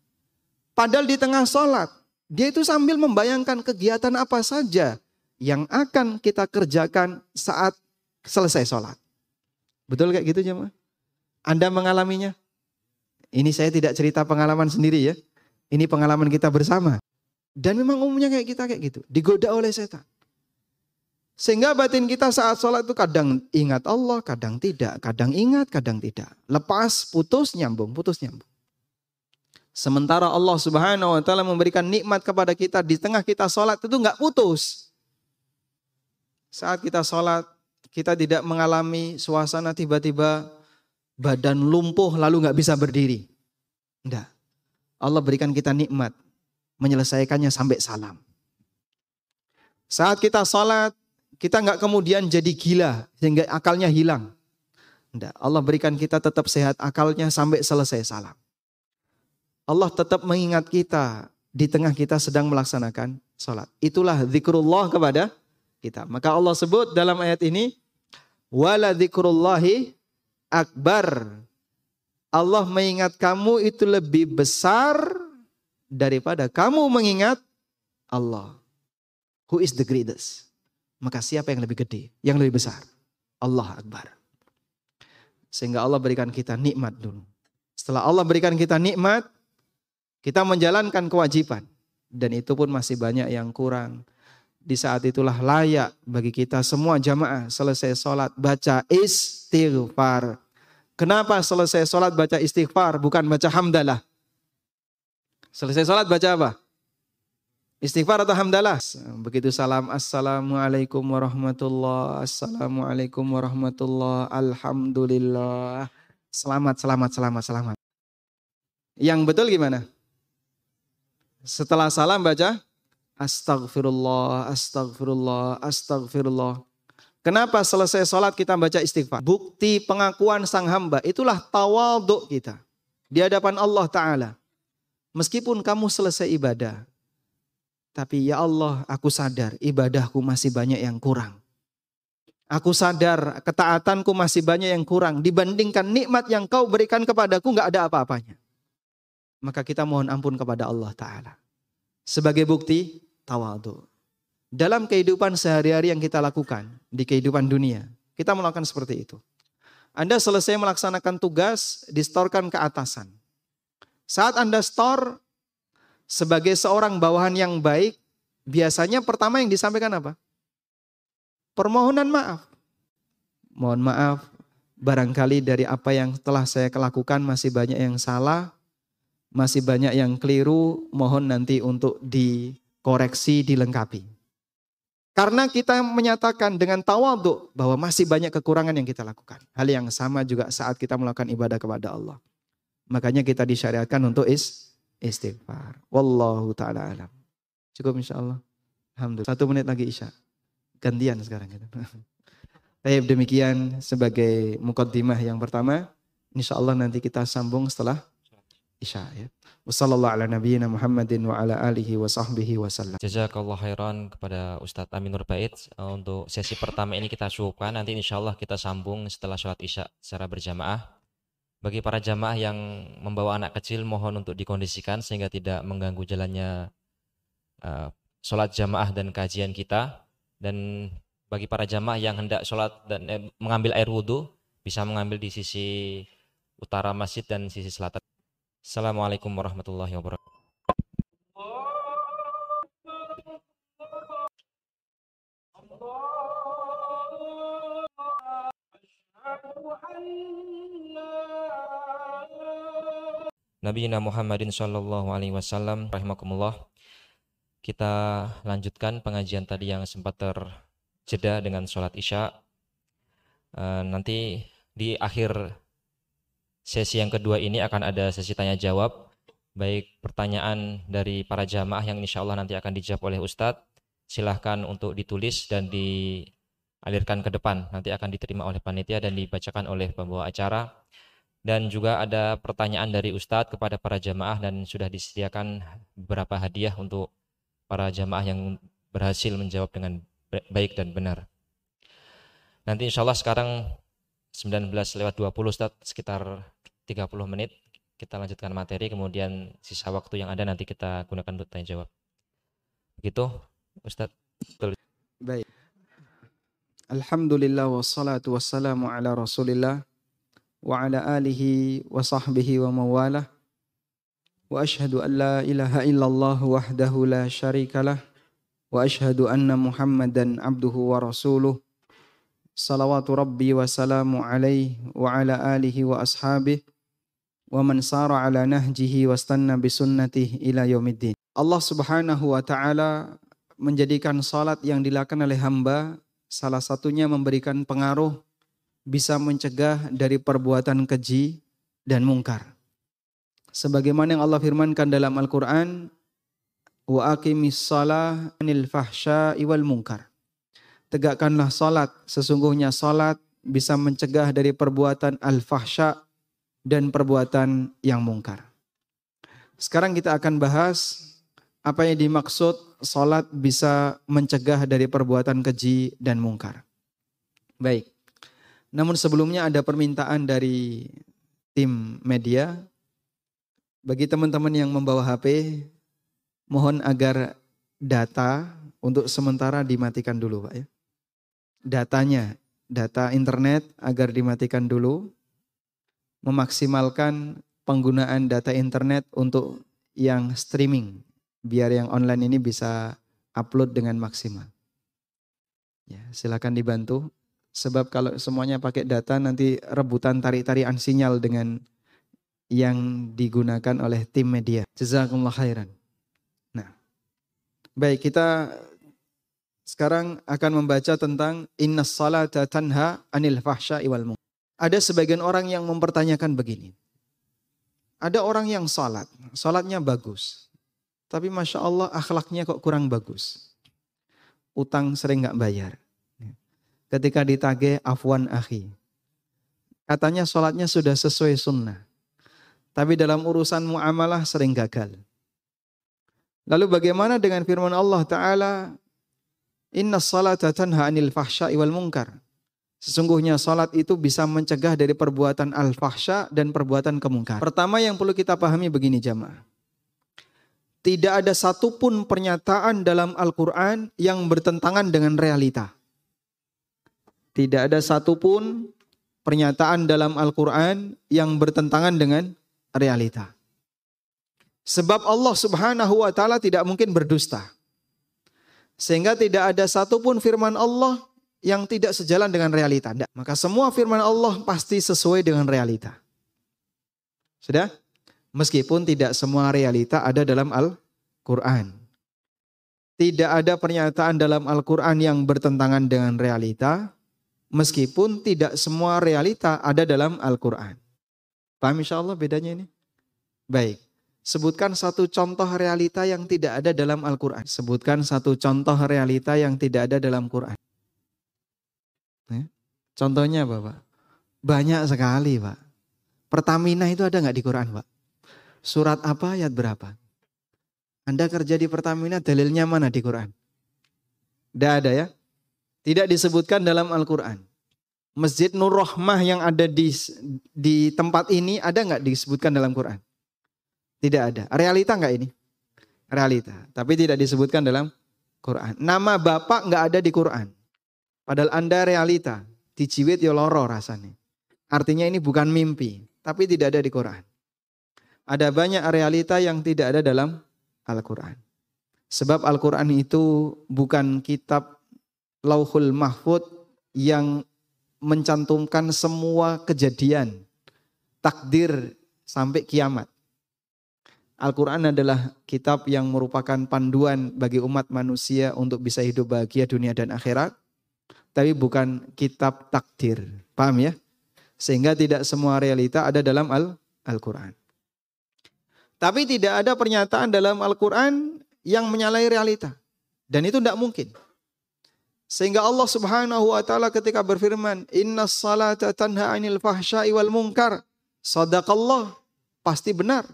Padahal di tengah sholat, dia itu sambil membayangkan kegiatan apa saja yang akan kita kerjakan saat selesai sholat. Betul kayak gitu jemaah? Anda mengalaminya? Ini saya tidak cerita pengalaman sendiri ya. Ini pengalaman kita bersama. Dan memang umumnya kayak kita kayak gitu. Digoda oleh setan. Sehingga batin kita saat sholat itu kadang ingat Allah, kadang tidak. Kadang ingat, kadang tidak. Lepas, putus, nyambung, putus, nyambung. Sementara Allah Subhanahu wa taala memberikan nikmat kepada kita di tengah kita sholat itu nggak putus. Saat kita sholat, kita tidak mengalami suasana tiba-tiba badan lumpuh lalu nggak bisa berdiri. Enggak. Allah berikan kita nikmat menyelesaikannya sampai salam. Saat kita sholat, kita nggak kemudian jadi gila sehingga akalnya hilang. Enggak. Allah berikan kita tetap sehat akalnya sampai selesai salam. Allah tetap mengingat kita di tengah kita sedang melaksanakan sholat. Itulah zikrullah kepada kita. Maka Allah sebut dalam ayat ini, wala zikrullahi akbar. Allah mengingat kamu itu lebih besar daripada kamu mengingat Allah. Who is the greatest? Maka siapa yang lebih gede, yang lebih besar? Allah Akbar. Sehingga Allah berikan kita nikmat dulu. Setelah Allah berikan kita nikmat, kita menjalankan kewajiban dan itu pun masih banyak yang kurang. Di saat itulah layak bagi kita semua jamaah selesai sholat baca istighfar. Kenapa selesai sholat baca istighfar bukan baca hamdalah? Selesai sholat baca apa? Istighfar atau hamdalah? Begitu salam Assalamualaikum warahmatullah Assalamualaikum warahmatullah Alhamdulillah Selamat, selamat, selamat, selamat Yang betul gimana? Setelah salam baca astagfirullah, astagfirullah, astagfirullah. Kenapa selesai sholat kita baca istighfar? Bukti pengakuan sang hamba itulah tawaduk kita. Di hadapan Allah Ta'ala. Meskipun kamu selesai ibadah. Tapi ya Allah aku sadar ibadahku masih banyak yang kurang. Aku sadar ketaatanku masih banyak yang kurang. Dibandingkan nikmat yang kau berikan kepadaku nggak ada apa-apanya maka kita mohon ampun kepada Allah Ta'ala. Sebagai bukti, tawadu. Dalam kehidupan sehari-hari yang kita lakukan di kehidupan dunia, kita melakukan seperti itu. Anda selesai melaksanakan tugas, distorkan ke atasan. Saat Anda store, sebagai seorang bawahan yang baik, biasanya pertama yang disampaikan apa? Permohonan maaf. Mohon maaf, barangkali dari apa yang telah saya lakukan masih banyak yang salah, masih banyak yang keliru, mohon nanti untuk dikoreksi, dilengkapi. Karena kita menyatakan dengan tawaduk bahwa masih banyak kekurangan yang kita lakukan. Hal yang sama juga saat kita melakukan ibadah kepada Allah. Makanya kita disyariatkan untuk is, istighfar. Wallahu ta'ala alam. Cukup insya Allah. Alhamdulillah. Satu menit lagi Isya. Gantian sekarang. Gitu. <laughs> Baik demikian sebagai mukaddimah yang pertama. Insya Allah nanti kita sambung setelah Isya ya. Wassalamualaikum Muhammadin wa ala alihi wa sahbihi wasallam. Jazakallah khairan kepada Ustadz Aminur Bait. Eh, untuk sesi pertama ini kita cukupkan. Nanti insya Allah kita sambung setelah sholat isya secara berjamaah. Bagi para jamaah yang membawa anak kecil mohon untuk dikondisikan sehingga tidak mengganggu jalannya uh, sholat jamaah dan kajian kita. Dan bagi para jamaah yang hendak sholat dan eh, mengambil air wudhu bisa mengambil di sisi utara masjid dan sisi selatan. Assalamualaikum warahmatullahi wabarakatuh. Nabi Muhammadin Shallallahu Alaihi Wasallam rahimakumullah. Kita lanjutkan pengajian tadi yang sempat terjeda dengan sholat isya. Uh, nanti di akhir sesi yang kedua ini akan ada sesi tanya jawab baik pertanyaan dari para jamaah yang insya Allah nanti akan dijawab oleh Ustadz. Silahkan untuk ditulis dan dialirkan ke depan. Nanti akan diterima oleh panitia dan dibacakan oleh pembawa acara. Dan juga ada pertanyaan dari Ustadz kepada para jamaah dan sudah disediakan beberapa hadiah untuk para jamaah yang berhasil menjawab dengan baik dan benar. Nanti insya Allah sekarang 19 lewat 20 Ustaz sekitar 30 menit kita lanjutkan materi kemudian sisa waktu yang ada nanti kita gunakan untuk tanya jawab. Begitu Ustaz. Baik. Alhamdulillah wassalatu wassalamu ala Rasulillah wa ala alihi wa sahbihi wa mawalah. Wa ashhadu an la ilaha illallah wahdahu la syarikalah wa ashhadu anna Muhammadan abduhu wa rasuluh salawatu rabbi wa salamu وعلى wa ala alihi wa على wa man sara ala nahjihi wa stanna bi sunnatihi ila. Allah Subhanahu wa taala menjadikan salat yang dilakukan oleh hamba salah satunya memberikan pengaruh bisa mencegah dari perbuatan keji dan mungkar. Sebagaimana yang Allah firmankan dalam Al-Qur'an, wa aqimis salah anil fahsha iwal mungkar. Tegakkanlah salat, sesungguhnya salat bisa mencegah dari perbuatan al-fahsya dan perbuatan yang mungkar. Sekarang kita akan bahas apa yang dimaksud salat bisa mencegah dari perbuatan keji dan mungkar. Baik. Namun sebelumnya ada permintaan dari tim media bagi teman-teman yang membawa HP mohon agar data untuk sementara dimatikan dulu, Pak ya. Datanya, data internet agar dimatikan dulu memaksimalkan penggunaan data internet untuk yang streaming biar yang online ini bisa upload dengan maksimal. Ya, silakan dibantu sebab kalau semuanya pakai data nanti rebutan tarik-tarikan sinyal dengan yang digunakan oleh tim media. Jazakumullah khairan. Nah, baik kita sekarang akan membaca tentang inna salata tanha anil fahsya wal ada sebagian orang yang mempertanyakan begini. Ada orang yang salat, salatnya bagus. Tapi Masya Allah akhlaknya kok kurang bagus. Utang sering nggak bayar. Ketika ditagih afwan akhi. Katanya salatnya sudah sesuai sunnah. Tapi dalam urusan muamalah sering gagal. Lalu bagaimana dengan firman Allah Ta'ala? Inna salata tanha anil fahsya'i wal munkar. Sesungguhnya salat itu bisa mencegah dari perbuatan al-fahsya dan perbuatan kemungkar. Pertama yang perlu kita pahami begini jamaah. Tidak ada satupun pernyataan dalam Al-Quran yang bertentangan dengan realita. Tidak ada satupun pernyataan dalam Al-Quran yang bertentangan dengan realita. Sebab Allah subhanahu wa ta'ala tidak mungkin berdusta. Sehingga tidak ada satupun firman Allah yang tidak sejalan dengan realita. Tidak. Maka semua firman Allah pasti sesuai dengan realita. Sudah? Meskipun tidak semua realita ada dalam Al-Quran. Tidak ada pernyataan dalam Al-Quran yang bertentangan dengan realita. Meskipun tidak semua realita ada dalam Al-Quran. Paham insya Allah bedanya ini? Baik. Sebutkan satu contoh realita yang tidak ada dalam Al-Quran. Sebutkan satu contoh realita yang tidak ada dalam Quran. Ya. Contohnya apa Pak? Banyak sekali Pak. Pertamina itu ada nggak di Quran Pak? Surat apa ayat berapa? Anda kerja di Pertamina dalilnya mana di Quran? Tidak ada ya? Tidak disebutkan dalam Al-Quran. Masjid Nur Rahmah yang ada di di tempat ini ada nggak disebutkan dalam Quran? Tidak ada. Realita nggak ini? Realita. Tapi tidak disebutkan dalam Quran. Nama bapak nggak ada di Quran. Padahal Anda realita, dijiwit ya loro rasanya. Artinya ini bukan mimpi, tapi tidak ada di Quran. Ada banyak realita yang tidak ada dalam Al-Quran. Sebab Al-Quran itu bukan kitab lauhul mahfud yang mencantumkan semua kejadian, takdir sampai kiamat. Al-Quran adalah kitab yang merupakan panduan bagi umat manusia untuk bisa hidup bahagia dunia dan akhirat tapi bukan kitab takdir. Paham ya? Sehingga tidak semua realita ada dalam Al-Quran. Tapi tidak ada pernyataan dalam Al-Quran yang menyalahi realita. Dan itu tidak mungkin. Sehingga Allah subhanahu wa ta'ala ketika berfirman, Inna salata tanha anil fahsyai wal munkar. Sadaqallah. Pasti benar.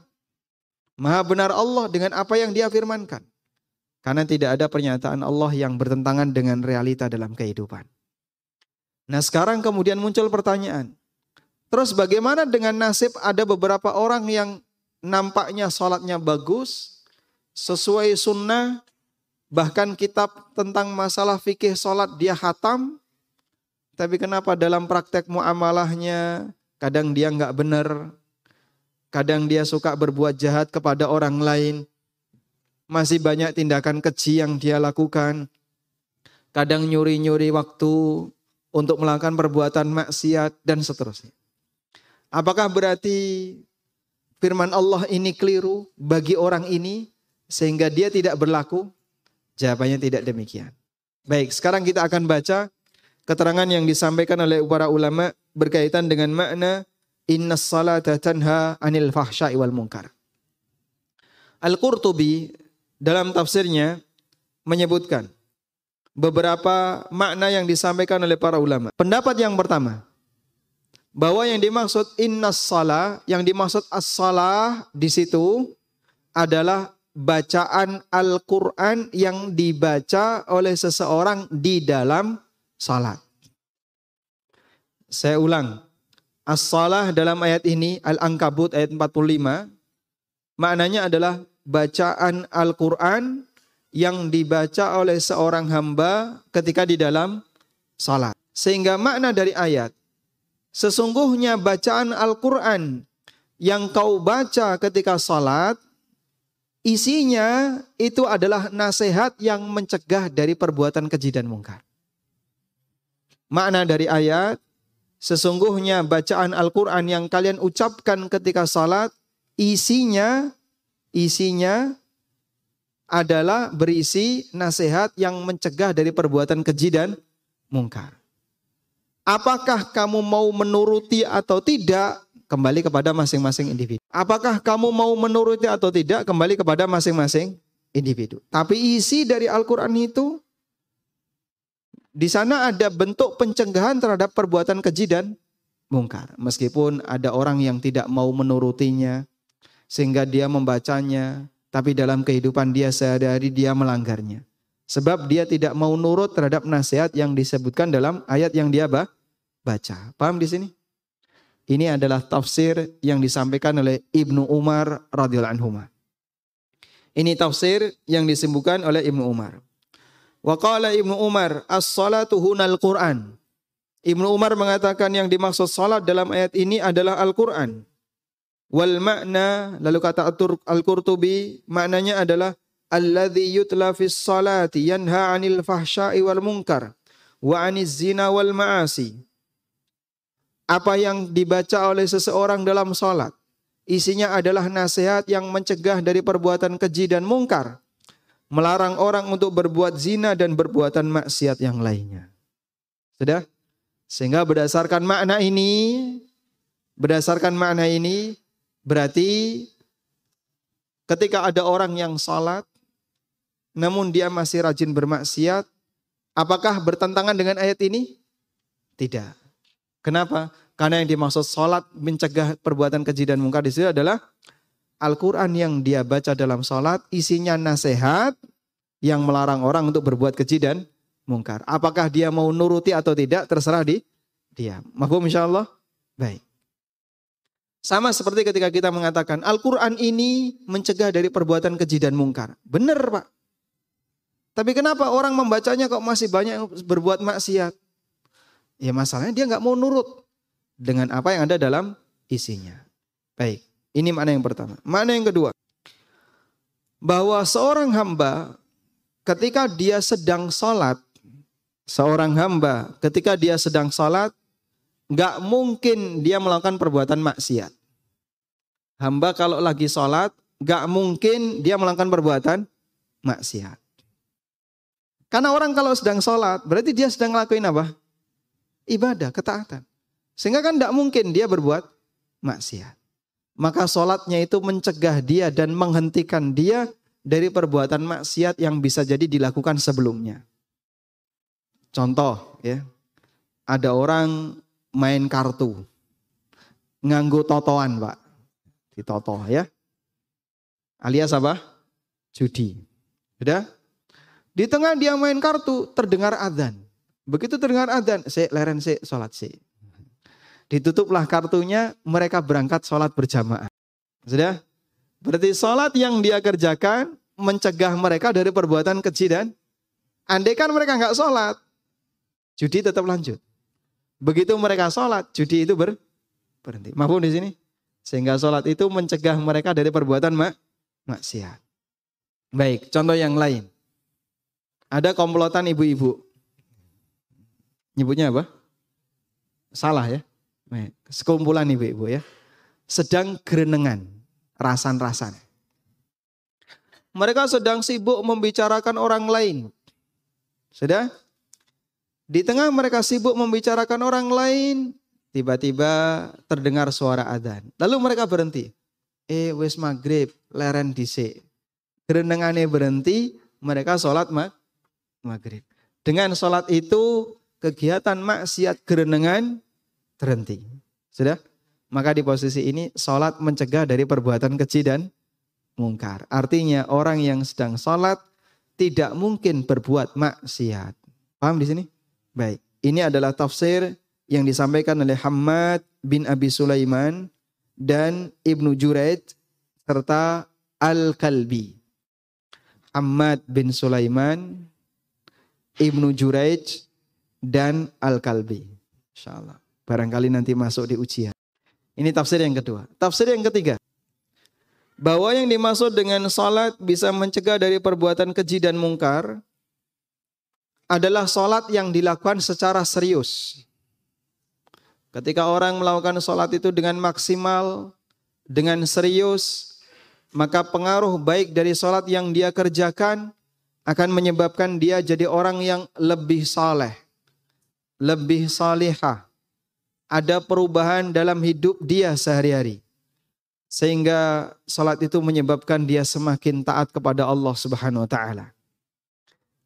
Maha benar Allah dengan apa yang dia firmankan. Karena tidak ada pernyataan Allah yang bertentangan dengan realita dalam kehidupan. Nah sekarang kemudian muncul pertanyaan. Terus bagaimana dengan nasib ada beberapa orang yang nampaknya sholatnya bagus, sesuai sunnah, bahkan kitab tentang masalah fikih sholat dia hatam, tapi kenapa dalam praktek muamalahnya kadang dia nggak benar, kadang dia suka berbuat jahat kepada orang lain, masih banyak tindakan keji yang dia lakukan. Kadang nyuri-nyuri waktu untuk melakukan perbuatan maksiat dan seterusnya. Apakah berarti firman Allah ini keliru bagi orang ini sehingga dia tidak berlaku? Jawabannya tidak demikian. Baik, sekarang kita akan baca keterangan yang disampaikan oleh para ulama berkaitan dengan makna inna salata tanha anil fahsya'i wal munkar. Al-Qurtubi dalam tafsirnya menyebutkan beberapa makna yang disampaikan oleh para ulama. Pendapat yang pertama, bahwa yang dimaksud inna salah, yang dimaksud as-salah di situ adalah bacaan Al-Quran yang dibaca oleh seseorang di dalam salat. Saya ulang. As-salah dalam ayat ini, Al-Ankabut ayat 45, Maknanya adalah bacaan Al-Quran yang dibaca oleh seorang hamba ketika di dalam salat. Sehingga makna dari ayat, sesungguhnya bacaan Al-Quran yang kau baca ketika salat, isinya itu adalah nasihat yang mencegah dari perbuatan keji dan mungkar. Makna dari ayat, sesungguhnya bacaan Al-Quran yang kalian ucapkan ketika salat, isinya isinya adalah berisi nasihat yang mencegah dari perbuatan keji dan mungkar. Apakah kamu mau menuruti atau tidak kembali kepada masing-masing individu. Apakah kamu mau menuruti atau tidak kembali kepada masing-masing individu. Tapi isi dari Al-Qur'an itu di sana ada bentuk pencegahan terhadap perbuatan keji dan mungkar. Meskipun ada orang yang tidak mau menurutinya, sehingga dia membacanya, tapi dalam kehidupan dia sehari-hari dia melanggarnya. Sebab dia tidak mau nurut terhadap nasihat yang disebutkan dalam ayat yang dia baca. Paham di sini? Ini adalah tafsir yang disampaikan oleh Ibnu Umar radhiyallahu anhu. Ini tafsir yang disebutkan oleh Ibnu Umar. Wa qala Ibnu Umar, as-salatu hunal Qur'an. Ibnu Umar mengatakan yang dimaksud salat dalam ayat ini adalah Al-Qur'an. Wal makna lalu kata Al-Qurtubi maknanya adalah alladzi yutla fis salati yanha 'anil fahsya'i wal munkar wa 'aniz zina wal ma'asi. Apa yang dibaca oleh seseorang dalam salat isinya adalah nasihat yang mencegah dari perbuatan keji dan mungkar, melarang orang untuk berbuat zina dan berbuatan maksiat yang lainnya. Sudah? Sehingga berdasarkan makna ini, berdasarkan makna ini, Berarti ketika ada orang yang salat namun dia masih rajin bermaksiat, apakah bertentangan dengan ayat ini? Tidak. Kenapa? Karena yang dimaksud salat mencegah perbuatan keji dan mungkar di situ adalah Al-Quran yang dia baca dalam salat isinya nasihat yang melarang orang untuk berbuat keji dan mungkar. Apakah dia mau nuruti atau tidak terserah di dia. Mahfum insya Allah? Baik. Sama seperti ketika kita mengatakan Al-Quran ini mencegah dari perbuatan keji dan mungkar. Benar Pak. Tapi kenapa orang membacanya kok masih banyak yang berbuat maksiat? Ya masalahnya dia nggak mau nurut dengan apa yang ada dalam isinya. Baik, ini mana yang pertama. Mana yang kedua? Bahwa seorang hamba ketika dia sedang sholat, seorang hamba ketika dia sedang sholat, nggak mungkin dia melakukan perbuatan maksiat. Hamba kalau lagi sholat, nggak mungkin dia melakukan perbuatan maksiat. Karena orang kalau sedang sholat, berarti dia sedang ngelakuin apa? Ibadah, ketaatan. Sehingga kan tidak mungkin dia berbuat maksiat. Maka sholatnya itu mencegah dia dan menghentikan dia dari perbuatan maksiat yang bisa jadi dilakukan sebelumnya. Contoh ya, ada orang main kartu. Nganggo totoan, Pak. Ditoto ya. Alias apa? Judi. Sudah? Di tengah dia main kartu, terdengar adzan. Begitu terdengar adzan, si leren si sholat si. Ditutuplah kartunya, mereka berangkat sholat berjamaah. Sudah? Berarti sholat yang dia kerjakan mencegah mereka dari perbuatan keji dan andai kan mereka nggak sholat, judi tetap lanjut. Begitu mereka sholat, judi itu ber, berhenti. Maafun di sini. Sehingga sholat itu mencegah mereka dari perbuatan mak, maksiat. Baik, contoh yang lain. Ada komplotan ibu-ibu. Nyebutnya apa? Salah ya. Sekumpulan ibu-ibu ya. Sedang gerenengan. rasan-rasan. Mereka sedang sibuk membicarakan orang lain. Sudah? Di tengah mereka sibuk membicarakan orang lain, tiba-tiba terdengar suara adzan. Lalu mereka berhenti. Eh, wis maghrib, leren dhisik. Gerenengane berhenti, mereka sholat mag maghrib. Dengan sholat itu, kegiatan maksiat gerenengan terhenti. Sudah? Maka di posisi ini sholat mencegah dari perbuatan keji dan mungkar. Artinya orang yang sedang sholat tidak mungkin berbuat maksiat. Paham di sini? Baik. Ini adalah tafsir yang disampaikan oleh Hamad bin Abi Sulaiman dan Ibnu Juraid serta Al-Kalbi. Hamad bin Sulaiman, Ibnu Juraid dan Al-Kalbi. Insyaallah. Barangkali nanti masuk di ujian. Ini tafsir yang kedua. Tafsir yang ketiga. Bahwa yang dimaksud dengan salat bisa mencegah dari perbuatan keji dan mungkar adalah salat yang dilakukan secara serius. Ketika orang melakukan salat itu dengan maksimal, dengan serius, maka pengaruh baik dari salat yang dia kerjakan akan menyebabkan dia jadi orang yang lebih saleh, lebih salihah, ada perubahan dalam hidup dia sehari-hari. Sehingga salat itu menyebabkan dia semakin taat kepada Allah Subhanahu wa taala.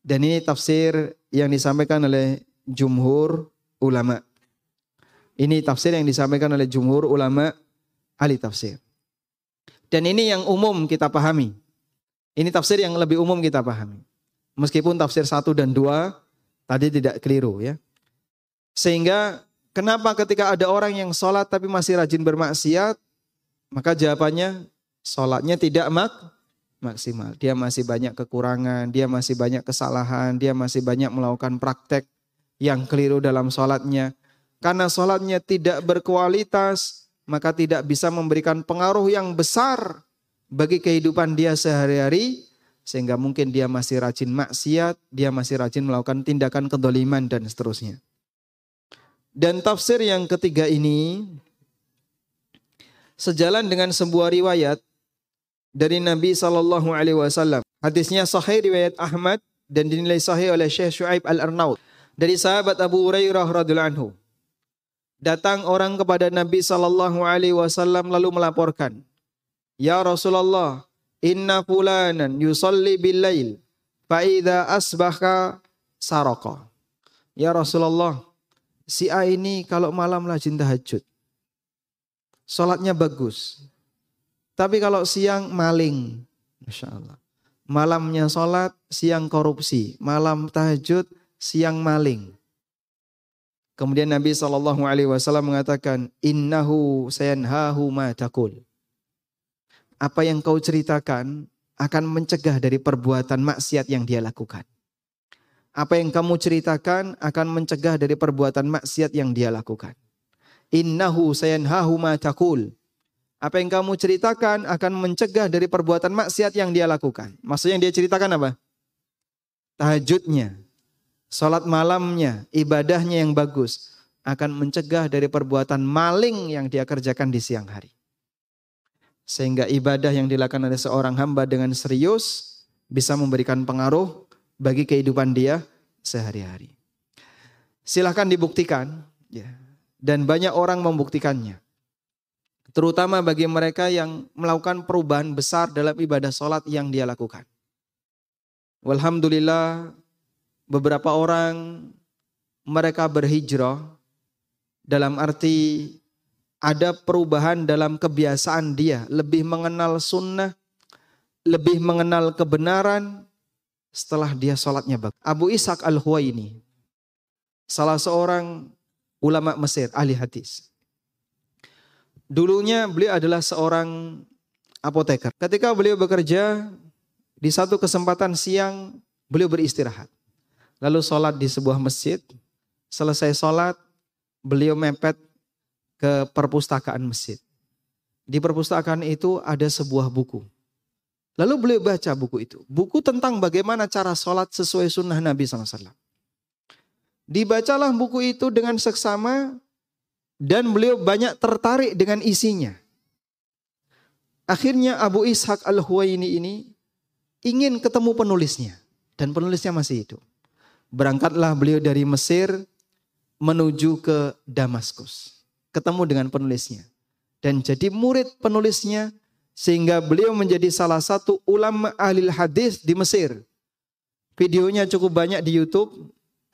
Dan ini tafsir yang disampaikan oleh jumhur ulama. Ini tafsir yang disampaikan oleh jumhur ulama ahli tafsir. Dan ini yang umum kita pahami. Ini tafsir yang lebih umum kita pahami. Meskipun tafsir satu dan dua tadi tidak keliru ya. Sehingga Kenapa ketika ada orang yang sholat tapi masih rajin bermaksiat? Maka jawabannya sholatnya tidak mak maksimal. Dia masih banyak kekurangan, dia masih banyak kesalahan, dia masih banyak melakukan praktek yang keliru dalam sholatnya. Karena sholatnya tidak berkualitas, maka tidak bisa memberikan pengaruh yang besar bagi kehidupan dia sehari-hari, sehingga mungkin dia masih rajin maksiat, dia masih rajin melakukan tindakan kedoliman dan seterusnya. Dan tafsir yang ketiga ini sejalan dengan sebuah riwayat dari Nabi Sallallahu Alaihi Wasallam. Hadisnya sahih riwayat Ahmad dan dinilai sahih oleh Syekh Shu'aib Al-Arnaud dari sahabat Abu Hurairah radhiyallahu anhu. Datang orang kepada Nabi Sallallahu Alaihi Wasallam lalu melaporkan, Ya Rasulullah, inna fulanan yusalli bil lail, fa idza asbaha saraka. Ya Rasulullah, si A ini kalau malam rajin tahajud. Sholatnya bagus. Tapi kalau siang maling. Masya Allah. Malamnya sholat, siang korupsi. Malam tahajud, siang maling. Kemudian Nabi Shallallahu Alaihi Wasallam mengatakan, Innahu sayanhahu ma takul. Apa yang kau ceritakan akan mencegah dari perbuatan maksiat yang dia lakukan apa yang kamu ceritakan akan mencegah dari perbuatan maksiat yang dia lakukan. Innahu sayanhahu ma takul. Apa yang kamu ceritakan akan mencegah dari perbuatan maksiat yang dia lakukan. Maksudnya yang dia ceritakan apa? Tahajudnya, salat malamnya, ibadahnya yang bagus akan mencegah dari perbuatan maling yang dia kerjakan di siang hari. Sehingga ibadah yang dilakukan oleh seorang hamba dengan serius bisa memberikan pengaruh bagi kehidupan dia sehari-hari. Silahkan dibuktikan, ya. Dan banyak orang membuktikannya. Terutama bagi mereka yang melakukan perubahan besar dalam ibadah sholat yang dia lakukan. Alhamdulillah beberapa orang mereka berhijrah dalam arti ada perubahan dalam kebiasaan dia, lebih mengenal sunnah, lebih mengenal kebenaran, setelah dia sholatnya bagus. Abu Ishaq al-Huwaini, salah seorang ulama Mesir, ahli hadis. Dulunya beliau adalah seorang apoteker. Ketika beliau bekerja, di satu kesempatan siang beliau beristirahat. Lalu sholat di sebuah masjid. Selesai sholat, beliau mepet ke perpustakaan masjid. Di perpustakaan itu ada sebuah buku. Lalu beliau baca buku itu. Buku tentang bagaimana cara sholat sesuai sunnah Nabi SAW. Dibacalah buku itu dengan seksama dan beliau banyak tertarik dengan isinya. Akhirnya Abu Ishaq Al-Huwaini ini ingin ketemu penulisnya dan penulisnya masih hidup. Berangkatlah beliau dari Mesir menuju ke Damaskus. Ketemu dengan penulisnya dan jadi murid penulisnya sehingga beliau menjadi salah satu ulama ahli hadis di Mesir. Videonya cukup banyak di YouTube,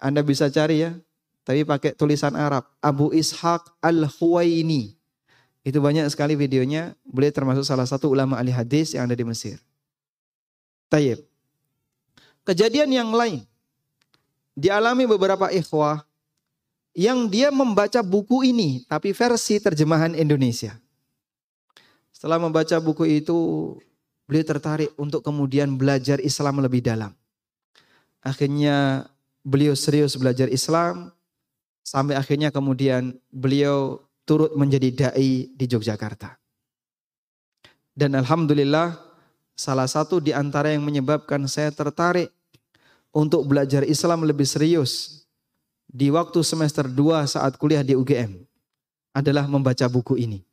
Anda bisa cari ya, tapi pakai tulisan Arab. Abu Ishaq Al-Huwaini. Itu banyak sekali videonya, beliau termasuk salah satu ulama ahli hadis yang ada di Mesir. Tayyib. Kejadian yang lain dialami beberapa ikhwah yang dia membaca buku ini tapi versi terjemahan Indonesia. Setelah membaca buku itu, beliau tertarik untuk kemudian belajar Islam lebih dalam. Akhirnya beliau serius belajar Islam sampai akhirnya kemudian beliau turut menjadi dai di Yogyakarta. Dan alhamdulillah salah satu di antara yang menyebabkan saya tertarik untuk belajar Islam lebih serius di waktu semester 2 saat kuliah di UGM adalah membaca buku ini.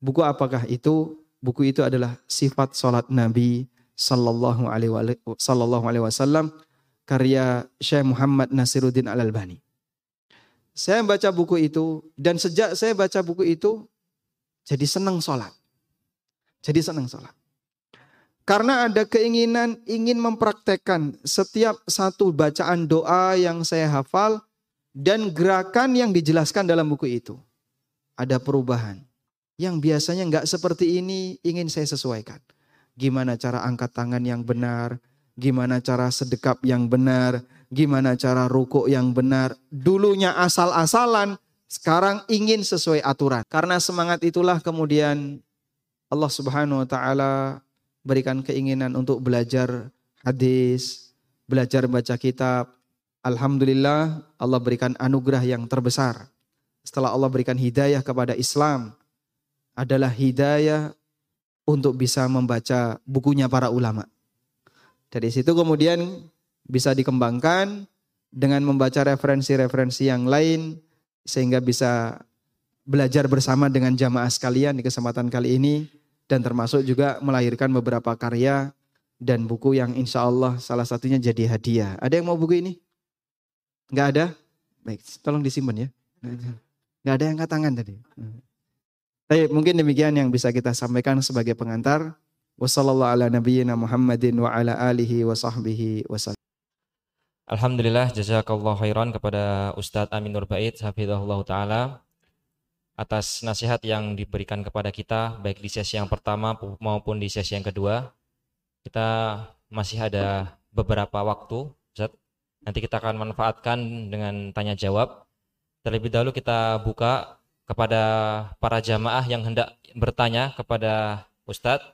Buku apakah itu? Buku itu adalah sifat salat Nabi sallallahu alaihi wasallam karya Syekh Muhammad Nasiruddin Al-Albani. Saya baca buku itu dan sejak saya baca buku itu jadi senang sholat. Jadi senang sholat. Karena ada keinginan ingin mempraktekkan setiap satu bacaan doa yang saya hafal dan gerakan yang dijelaskan dalam buku itu. Ada perubahan. Yang biasanya nggak seperti ini ingin saya sesuaikan. Gimana cara angkat tangan yang benar, gimana cara sedekap yang benar, gimana cara rukuk yang benar. Dulunya asal-asalan, sekarang ingin sesuai aturan. Karena semangat itulah kemudian Allah Subhanahu wa taala berikan keinginan untuk belajar hadis, belajar baca kitab. Alhamdulillah Allah berikan anugerah yang terbesar. Setelah Allah berikan hidayah kepada Islam, adalah hidayah untuk bisa membaca bukunya para ulama. Dari situ kemudian bisa dikembangkan dengan membaca referensi-referensi yang lain sehingga bisa belajar bersama dengan jamaah sekalian di kesempatan kali ini dan termasuk juga melahirkan beberapa karya dan buku yang insya Allah salah satunya jadi hadiah. Ada yang mau buku ini? Enggak ada? Baik, tolong disimpan ya. Enggak ada yang angkat tangan tadi. Baik, mungkin demikian yang bisa kita sampaikan sebagai pengantar. Wassalamualaikum Alhamdulillah jazakallah khairan kepada Ustadz Amin Nur Bait hafizahullah taala atas nasihat yang diberikan kepada kita baik di sesi yang pertama maupun di sesi yang kedua. Kita masih ada beberapa waktu, Ustaz. Nanti kita akan manfaatkan dengan tanya jawab. Terlebih dahulu kita buka kepada para jamaah yang hendak bertanya kepada Ustadz.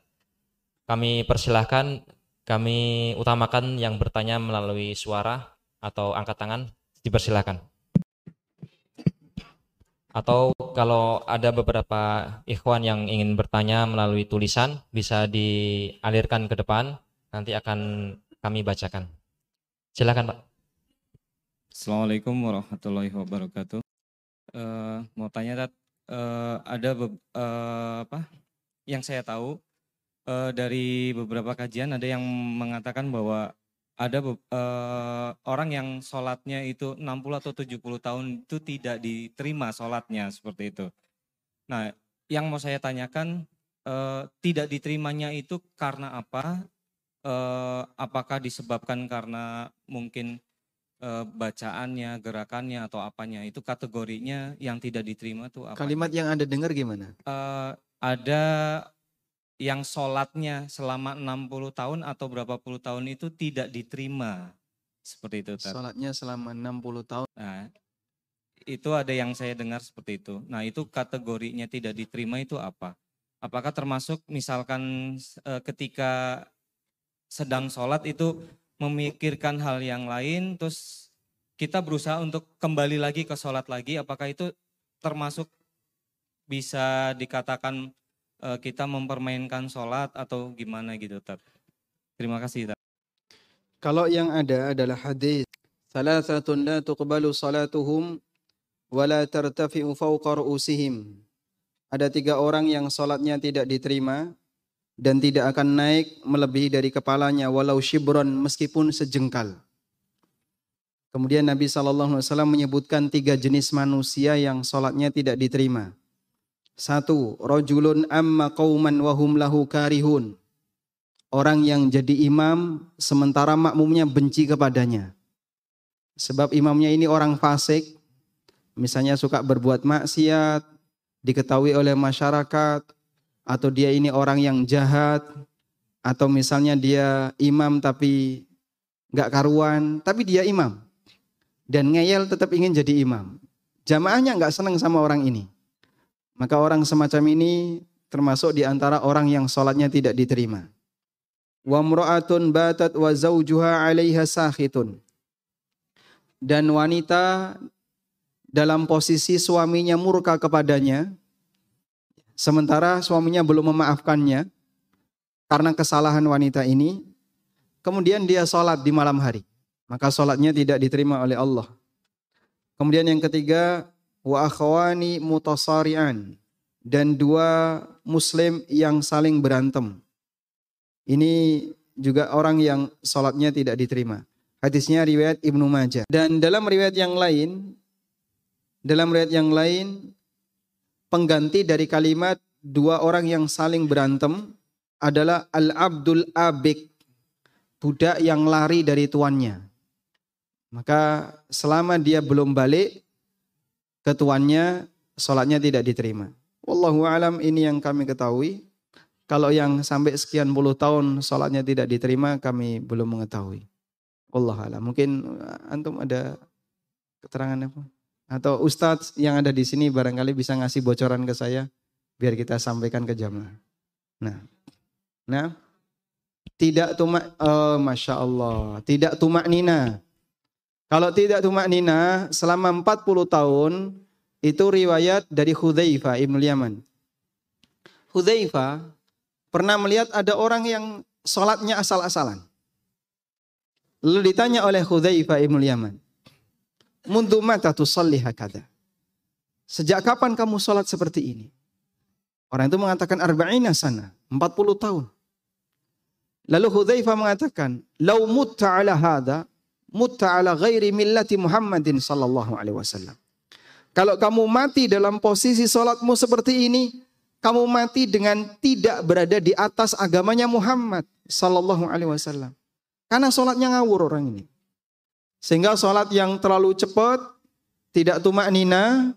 Kami persilahkan, kami utamakan yang bertanya melalui suara atau angkat tangan. Dipersilahkan atau kalau ada beberapa ikhwan yang ingin bertanya melalui tulisan bisa dialirkan ke depan nanti akan kami bacakan silakan pak Assalamualaikum warahmatullahi wabarakatuh uh, mau tanya uh, ada uh, apa yang saya tahu uh, dari beberapa kajian ada yang mengatakan bahwa ada uh, orang yang sholatnya itu 60 atau 70 tahun itu tidak diterima sholatnya seperti itu. Nah, yang mau saya tanyakan uh, tidak diterimanya itu karena apa? Uh, apakah disebabkan karena mungkin bacaannya, gerakannya atau apanya? Itu kategorinya yang tidak diterima tuh apa? Kalimat yang Anda dengar gimana? Uh, ada yang sholatnya selama 60 tahun atau berapa puluh tahun itu tidak diterima. Seperti itu. Tar. Sholatnya selama 60 tahun. Nah, itu ada yang saya dengar seperti itu. Nah itu kategorinya tidak diterima itu apa? Apakah termasuk misalkan e, ketika sedang sholat itu memikirkan hal yang lain, terus kita berusaha untuk kembali lagi ke sholat lagi, apakah itu termasuk bisa dikatakan uh, kita mempermainkan sholat atau gimana gitu Tat. Terima kasih Tat. Kalau yang ada adalah hadis Salasatun la tuqbalu salatuhum wa la tartafi'u ru'usihim ada tiga orang yang sholatnya tidak diterima dan tidak akan naik melebihi dari kepalanya walau shibron meskipun sejengkal. Kemudian Nabi SAW menyebutkan tiga jenis manusia yang sholatnya tidak diterima. Satu, rojulun amma qawman wahum lahu karihun. Orang yang jadi imam sementara makmumnya benci kepadanya. Sebab imamnya ini orang fasik, misalnya suka berbuat maksiat, diketahui oleh masyarakat, atau dia ini orang yang jahat, atau misalnya dia imam tapi nggak karuan, tapi dia imam. Dan ngeyel tetap ingin jadi imam. Jamaahnya nggak senang sama orang ini. Maka orang semacam ini termasuk di antara orang yang sholatnya tidak diterima. Wa mra'atun batat wa zawjuha 'alaiha sakhitun. Dan wanita dalam posisi suaminya murka kepadanya, sementara suaminya belum memaafkannya karena kesalahan wanita ini, kemudian dia sholat di malam hari, maka sholatnya tidak diterima oleh Allah. Kemudian yang ketiga, wa akhwani mutasarian dan dua muslim yang saling berantem. Ini juga orang yang sholatnya tidak diterima. Hadisnya riwayat Ibnu Majah. Dan dalam riwayat yang lain, dalam riwayat yang lain, pengganti dari kalimat dua orang yang saling berantem adalah al-abdul abik, budak yang lari dari tuannya. Maka selama dia belum balik ke tuannya, sholatnya tidak diterima. Wallahu alam ini yang kami ketahui. Kalau yang sampai sekian puluh tahun sholatnya tidak diterima, kami belum mengetahui. Wallahu alam. Mungkin antum ada keterangan apa? Atau ustadz yang ada di sini barangkali bisa ngasih bocoran ke saya biar kita sampaikan ke jamaah. Nah, nah, tidak tumak, oh, masya Allah, tidak tumak nina. Kalau tidak tumak nina selama 40 tahun itu riwayat dari Hudzaifah ibnu Yaman. Hudzaifah pernah melihat ada orang yang sholatnya asal-asalan. Lalu ditanya oleh Hudzaifah ibnu Yaman, Mundu mata tusalli hakada. Sejak kapan kamu sholat seperti ini? Orang itu mengatakan arba'ina sana, 40 tahun. Lalu Hudzaifah mengatakan, "Lau mutta ala hada, mutta ala ghairi millati Muhammadin sallallahu alaihi wasallam." Kalau kamu mati dalam posisi sholatmu seperti ini, kamu mati dengan tidak berada di atas agamanya Muhammad sallallahu alaihi wasallam. Karena sholatnya ngawur orang ini. Sehingga sholat yang terlalu cepat, tidak tumak nina,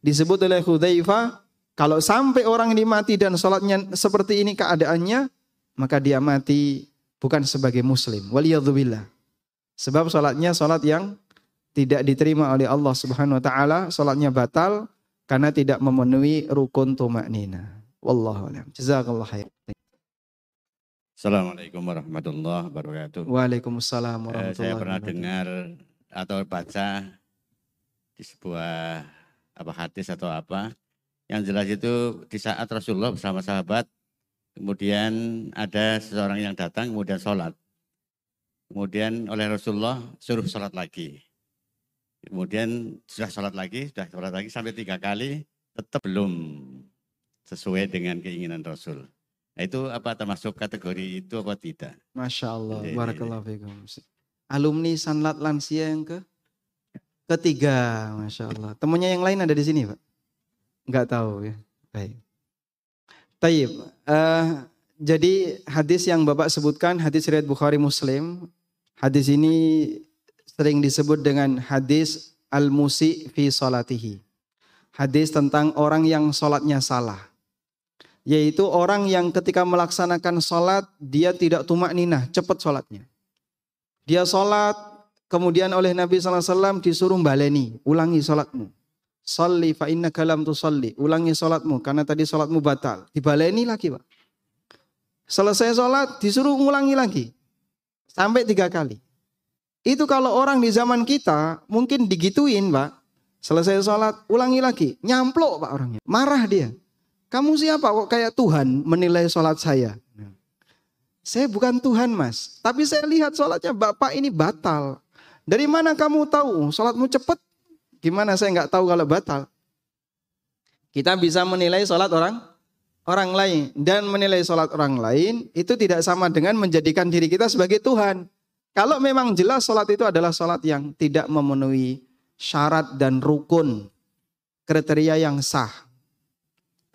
disebut oleh Hudzaifah, kalau sampai orang ini mati dan sholatnya seperti ini keadaannya, maka dia mati bukan sebagai muslim. Waliyadzubillah. Sebab sholatnya sholat yang tidak diterima oleh Allah Subhanahu wa taala, sholatnya batal karena tidak memenuhi rukun tumak nina. Wallahu. Jazakallah. Assalamualaikum warahmatullahi wabarakatuh. Waalaikumsalam Eh, warahmatullahi saya pernah wabarakatuh. dengar atau baca di sebuah apa hadis atau apa yang jelas itu di saat Rasulullah bersama sahabat kemudian ada seseorang yang datang kemudian sholat kemudian oleh Rasulullah suruh sholat lagi kemudian sudah sholat lagi sudah sholat lagi sampai tiga kali tetap belum sesuai dengan keinginan Rasul nah, itu apa termasuk kategori itu apa tidak Masya Allah, barakallahu fikum. Alumni Sanlat Lansia yang ke ketiga, Masya Allah. Temennya yang lain ada di sini Pak? Enggak tahu ya. Baik. Taib. Eh, jadi hadis yang Bapak sebutkan, hadis riwayat Bukhari Muslim. Hadis ini sering disebut dengan hadis al-musi fi salatihi. Hadis tentang orang yang sholatnya salah yaitu orang yang ketika melaksanakan sholat dia tidak tumak ninah, cepat sholatnya. Dia sholat, kemudian oleh Nabi SAW disuruh baleni, ulangi sholatmu. Salli fa inna kalam tu salli, ulangi sholatmu karena tadi sholatmu batal. Dibaleni lagi pak. Selesai sholat disuruh ulangi lagi. Sampai tiga kali. Itu kalau orang di zaman kita mungkin digituin pak. Selesai sholat ulangi lagi. Nyamplok pak orangnya. Marah dia. Kamu siapa kok kayak Tuhan menilai sholat saya? Saya bukan Tuhan mas. Tapi saya lihat sholatnya bapak ini batal. Dari mana kamu tahu sholatmu cepat? Gimana saya nggak tahu kalau batal? Kita bisa menilai sholat orang orang lain dan menilai sholat orang lain itu tidak sama dengan menjadikan diri kita sebagai Tuhan. Kalau memang jelas sholat itu adalah sholat yang tidak memenuhi syarat dan rukun kriteria yang sah.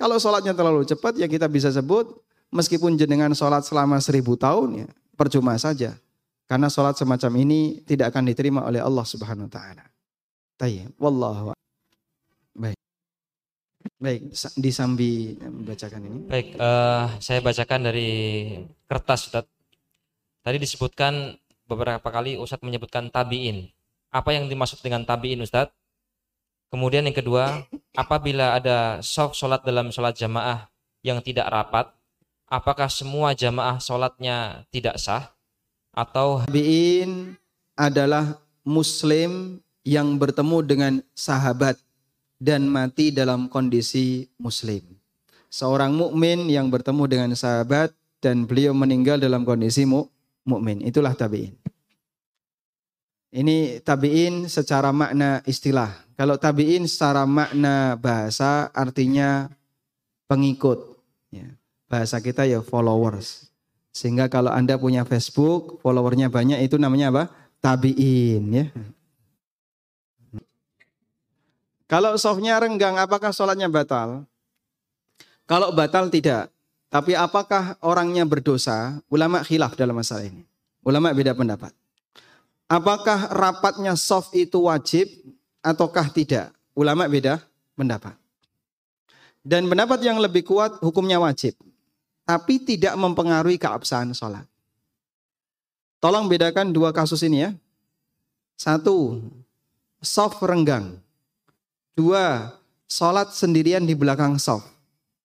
Kalau sholatnya terlalu cepat ya kita bisa sebut meskipun jenengan sholat selama seribu tahun ya percuma saja. Karena sholat semacam ini tidak akan diterima oleh Allah subhanahu wa ta'ala. Wallahu Baik. Baik, disambi membacakan ini. Baik, uh, saya bacakan dari kertas Ustaz. Tadi disebutkan beberapa kali Ustadz menyebutkan tabiin. Apa yang dimaksud dengan tabiin Ustadz? Kemudian yang kedua, apabila ada soft sholat dalam sholat jamaah yang tidak rapat, apakah semua jamaah sholatnya tidak sah? Atau tabiin adalah muslim yang bertemu dengan sahabat dan mati dalam kondisi muslim. Seorang mukmin yang bertemu dengan sahabat dan beliau meninggal dalam kondisi mukmin. Itulah tabiin. Ini tabiin secara makna istilah. Kalau tabiin secara makna bahasa artinya pengikut. Ya. Bahasa kita ya followers. Sehingga kalau Anda punya Facebook, followernya banyak itu namanya apa? Tabiin ya. Kalau softnya renggang, apakah sholatnya batal? Kalau batal tidak. Tapi apakah orangnya berdosa? Ulama khilaf dalam masalah ini. Ulama beda pendapat. Apakah rapatnya soft itu wajib ataukah tidak? Ulama beda pendapat. Dan pendapat yang lebih kuat hukumnya wajib. Tapi tidak mempengaruhi keabsahan sholat. Tolong bedakan dua kasus ini ya. Satu, soft renggang. Dua, sholat sendirian di belakang soft.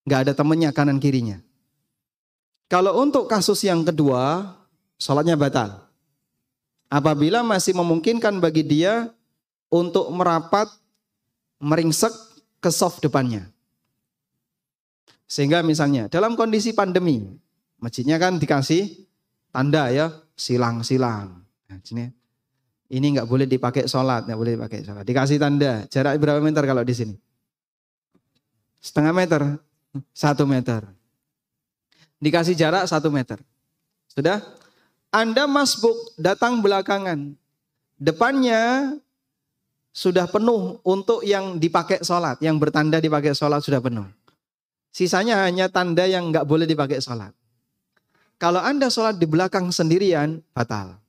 Gak ada temennya kanan kirinya. Kalau untuk kasus yang kedua, sholatnya batal apabila masih memungkinkan bagi dia untuk merapat meringsek ke soft depannya. Sehingga misalnya dalam kondisi pandemi, masjidnya kan dikasih tanda ya, silang-silang. Nah, ini nggak boleh dipakai sholat, nggak boleh dipakai sholat. Dikasih tanda, jarak berapa meter kalau di sini? Setengah meter, satu meter. Dikasih jarak satu meter. Sudah? Anda masbuk datang belakangan. Depannya sudah penuh untuk yang dipakai sholat. Yang bertanda dipakai sholat sudah penuh. Sisanya hanya tanda yang nggak boleh dipakai sholat. Kalau Anda sholat di belakang sendirian, batal.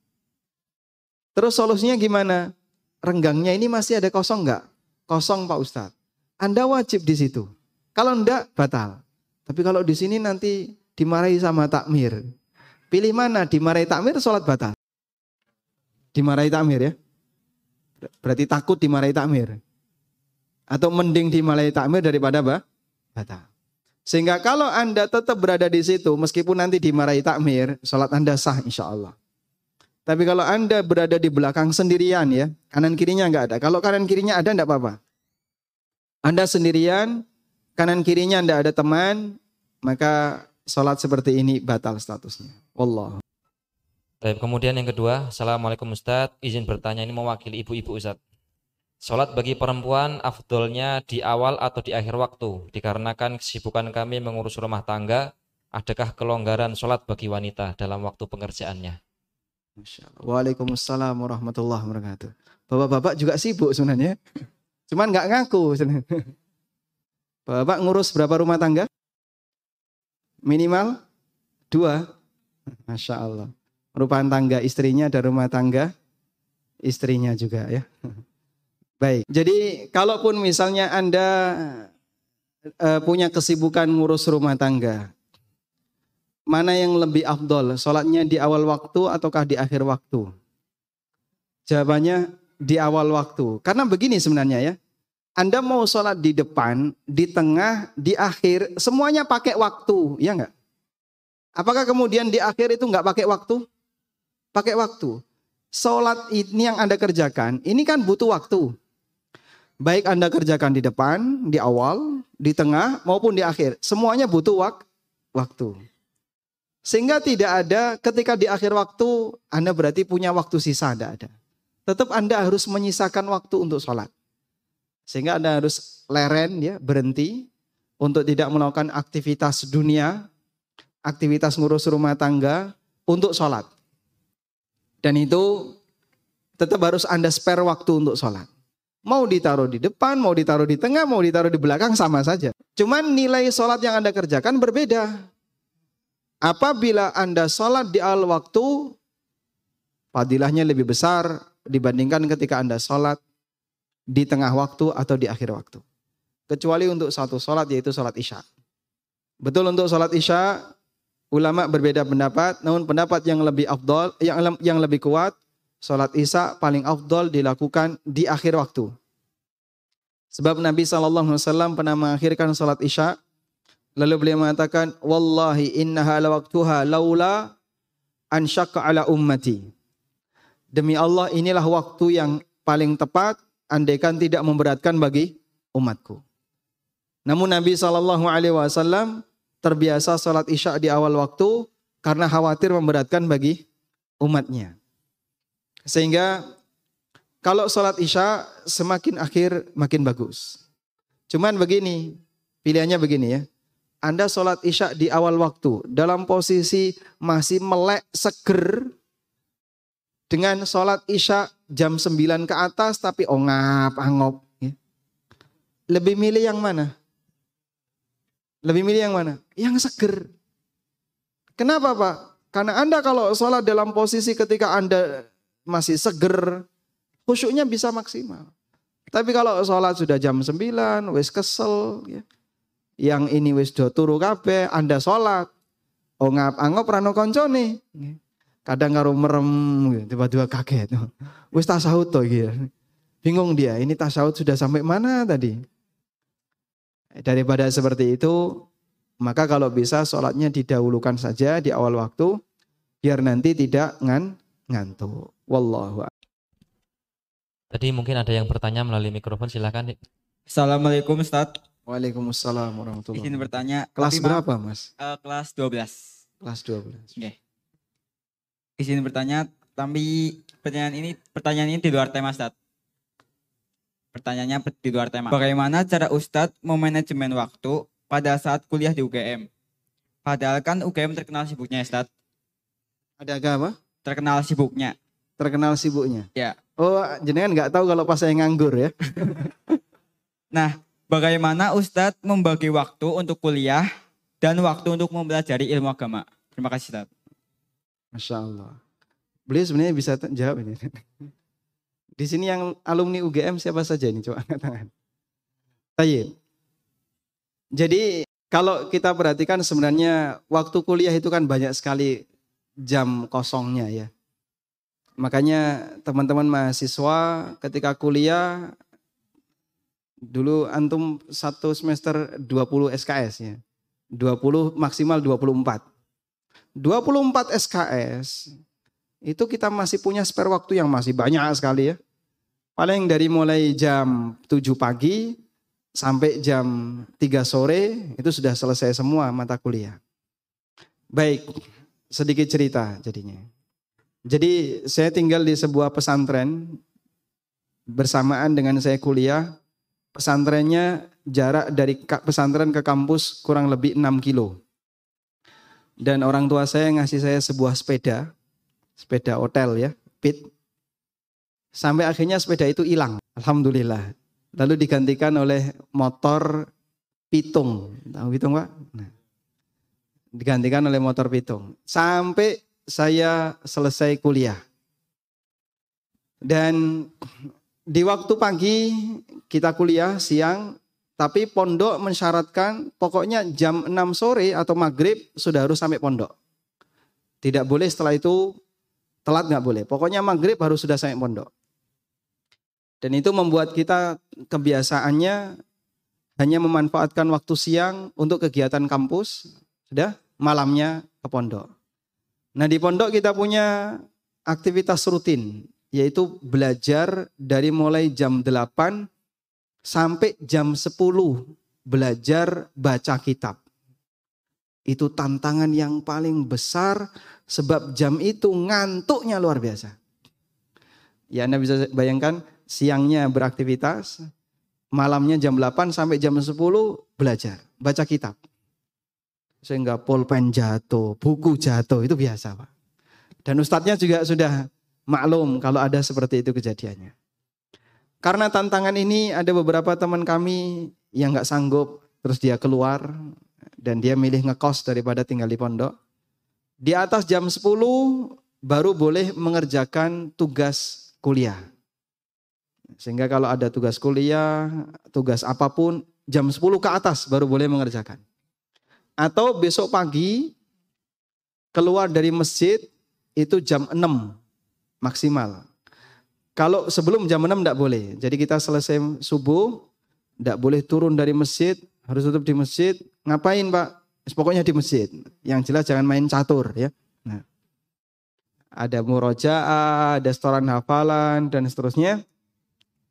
Terus solusinya gimana? Renggangnya ini masih ada kosong nggak? Kosong Pak Ustadz. Anda wajib di situ. Kalau enggak, batal. Tapi kalau di sini nanti dimarahi sama takmir. Pilih mana? Dimarahi takmir sholat batal? Dimarahi takmir ya? Berarti takut dimarahi takmir. Atau mending dimarahi takmir daripada apa? Batal. Sehingga kalau Anda tetap berada di situ, meskipun nanti dimarahi takmir, sholat Anda sah insya Allah. Tapi kalau Anda berada di belakang sendirian ya, kanan kirinya nggak ada. Kalau kanan kirinya ada enggak apa-apa. Anda sendirian, kanan kirinya Anda ada teman, maka sholat seperti ini batal statusnya. Wallah. Baik, kemudian yang kedua, Assalamualaikum Ustadz, izin bertanya ini mewakili ibu-ibu Ustadz. Sholat bagi perempuan afdolnya di awal atau di akhir waktu, dikarenakan kesibukan kami mengurus rumah tangga, adakah kelonggaran sholat bagi wanita dalam waktu pengerjaannya? Waalaikumsalam warahmatullahi wabarakatuh. Bapak-bapak juga sibuk sebenarnya. Cuman nggak ngaku. Bapak ngurus berapa rumah tangga? Minimal dua. Masya Allah. Rumah tangga istrinya ada rumah tangga istrinya juga ya. Baik. Jadi kalaupun misalnya Anda uh, punya kesibukan ngurus rumah tangga, mana yang lebih afdol? Sholatnya di awal waktu ataukah di akhir waktu? Jawabannya di awal waktu. Karena begini sebenarnya ya. Anda mau sholat di depan, di tengah, di akhir, semuanya pakai waktu, ya enggak? Apakah kemudian di akhir itu nggak pakai waktu? Pakai waktu. Sholat ini yang Anda kerjakan, ini kan butuh waktu. Baik Anda kerjakan di depan, di awal, di tengah, maupun di akhir. Semuanya butuh wak waktu. Sehingga tidak ada ketika di akhir waktu Anda berarti punya waktu sisa, tidak ada. Tetap Anda harus menyisakan waktu untuk sholat. Sehingga Anda harus leren, ya berhenti, untuk tidak melakukan aktivitas dunia, aktivitas ngurus rumah tangga untuk sholat. Dan itu tetap harus Anda spare waktu untuk sholat. Mau ditaruh di depan, mau ditaruh di tengah, mau ditaruh di belakang sama saja. Cuman nilai sholat yang Anda kerjakan berbeda. Apabila Anda sholat di awal waktu, fadilahnya lebih besar dibandingkan ketika Anda sholat di tengah waktu atau di akhir waktu. Kecuali untuk satu sholat yaitu sholat isya. Betul untuk sholat isya, ulama berbeda pendapat, namun pendapat yang lebih afdol, yang, yang lebih kuat, Sholat isya paling afdol dilakukan di akhir waktu. Sebab Nabi SAW pernah mengakhirkan sholat isya. Lalu beliau mengatakan, Wallahi innaha lawaktuha laula an ala ummati. Demi Allah inilah waktu yang paling tepat andaikan tidak memberatkan bagi umatku. Namun Nabi SAW terbiasa sholat isya di awal waktu karena khawatir memberatkan bagi umatnya. Sehingga kalau sholat isya semakin akhir makin bagus. Cuman begini, pilihannya begini ya. Anda sholat isya di awal waktu dalam posisi masih melek seger dengan sholat isya jam 9 ke atas tapi ongap angop. Ya. Lebih milih yang mana? Lebih milih yang mana? Yang seger. Kenapa Pak? Karena Anda kalau sholat dalam posisi ketika Anda masih seger, khusyuknya bisa maksimal. Tapi kalau sholat sudah jam 9, wis kesel, ya. yang ini wis do turu kabeh, Anda sholat, oh ngap angop rano koncone. Ya. Kadang karo merem, ya, tiba-tiba kaget. Wis tasawuf to gitu. Bingung dia, ini tasawuf sudah sampai mana tadi? Daripada seperti itu, maka kalau bisa sholatnya didahulukan saja di awal waktu, biar nanti tidak ngan ngantuk. Wallahu Tadi mungkin ada yang bertanya melalui mikrofon silakan. Assalamualaikum Ustaz. Waalaikumsalam warahmatullahi Izin bertanya. Kelas berapa Mas? Uh, kelas 12. Kelas 12. Oke. Okay. Izin bertanya, tapi pertanyaan ini pertanyaan ini di luar tema Ustaz. Pertanyaannya di luar tema. Bagaimana cara Ustadz memanajemen waktu pada saat kuliah di UGM? Padahal kan UGM terkenal sibuknya Ustadz. Ada agak apa? Terkenal sibuknya terkenal sibuknya. Ya. Oh, jenengan nggak tahu kalau pas saya nganggur ya. <laughs> nah, bagaimana Ustadz membagi waktu untuk kuliah dan waktu untuk mempelajari ilmu agama? Terima kasih Ustadz. Masya Allah. Beliau sebenarnya bisa jawab ini. Di sini yang alumni UGM siapa saja ini? Coba angkat tangan. Tayyip. Jadi kalau kita perhatikan sebenarnya waktu kuliah itu kan banyak sekali jam kosongnya ya. Makanya teman-teman mahasiswa ketika kuliah dulu antum satu semester 20 SKS ya. 20 maksimal 24. 24 SKS itu kita masih punya spare waktu yang masih banyak sekali ya. Paling dari mulai jam 7 pagi sampai jam 3 sore itu sudah selesai semua mata kuliah. Baik, sedikit cerita jadinya. Jadi saya tinggal di sebuah pesantren bersamaan dengan saya kuliah. Pesantrennya jarak dari pesantren ke kampus kurang lebih 6 kilo. Dan orang tua saya ngasih saya sebuah sepeda, sepeda hotel ya, pit. Sampai akhirnya sepeda itu hilang, alhamdulillah. Lalu digantikan oleh motor pitung, tahu pitung pak? Nah, digantikan oleh motor pitung. Sampai saya selesai kuliah. Dan di waktu pagi kita kuliah siang, tapi pondok mensyaratkan pokoknya jam 6 sore atau maghrib sudah harus sampai pondok. Tidak boleh setelah itu telat nggak boleh. Pokoknya maghrib harus sudah sampai pondok. Dan itu membuat kita kebiasaannya hanya memanfaatkan waktu siang untuk kegiatan kampus, sudah malamnya ke pondok. Nah di pondok kita punya aktivitas rutin yaitu belajar dari mulai jam 8 sampai jam 10 belajar baca kitab. Itu tantangan yang paling besar sebab jam itu ngantuknya luar biasa. Ya Anda bisa bayangkan siangnya beraktivitas, malamnya jam 8 sampai jam 10 belajar, baca kitab. Sehingga pulpen jatuh, buku jatuh, itu biasa Pak. Dan ustadznya juga sudah maklum kalau ada seperti itu kejadiannya. Karena tantangan ini ada beberapa teman kami yang nggak sanggup, terus dia keluar dan dia milih ngekos daripada tinggal di pondok. Di atas jam 10 baru boleh mengerjakan tugas kuliah. Sehingga kalau ada tugas kuliah, tugas apa pun, jam 10 ke atas baru boleh mengerjakan. Atau besok pagi keluar dari masjid itu jam 6 maksimal. Kalau sebelum jam 6 tidak boleh. Jadi kita selesai subuh, tidak boleh turun dari masjid, harus tutup di masjid. Ngapain Pak? Pokoknya di masjid. Yang jelas jangan main catur ya. Nah. Ada murojaah, ada setoran hafalan, dan seterusnya.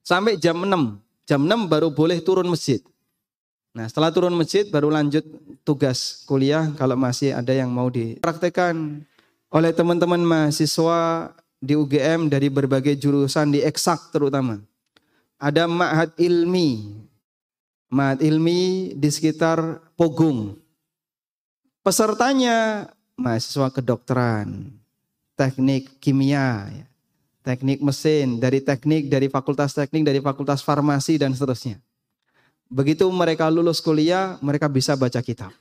Sampai jam 6. Jam 6 baru boleh turun masjid. Nah setelah turun masjid baru lanjut tugas kuliah kalau masih ada yang mau dipraktekan oleh teman-teman mahasiswa di UGM dari berbagai jurusan di eksak terutama. Ada ma'had ilmi. Ma'had ilmi di sekitar Pogung. Pesertanya mahasiswa kedokteran, teknik kimia, ya, teknik mesin, dari teknik, dari fakultas teknik, dari fakultas farmasi dan seterusnya. Begitu mereka lulus kuliah, mereka bisa baca kitab.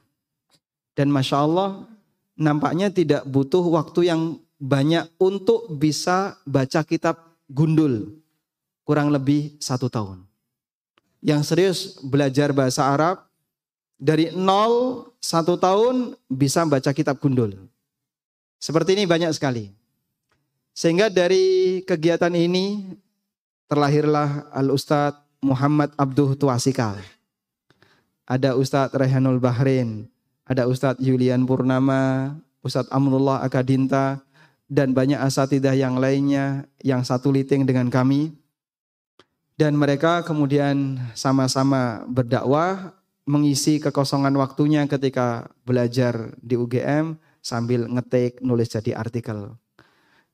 Dan Masya Allah, nampaknya tidak butuh waktu yang banyak untuk bisa baca kitab gundul kurang lebih satu tahun. Yang serius belajar bahasa Arab dari nol satu tahun bisa baca kitab gundul. Seperti ini banyak sekali. Sehingga dari kegiatan ini terlahirlah Al Ustadz Muhammad Abduh Tuasikal. Ada Ustadz Rehanul Bahrain, ada Ustadz Yulian Purnama, Ustadz Amrullah Akadinta, dan banyak asatidah yang lainnya yang satu liting dengan kami. Dan mereka kemudian sama-sama berdakwah mengisi kekosongan waktunya ketika belajar di UGM sambil ngetik nulis jadi artikel.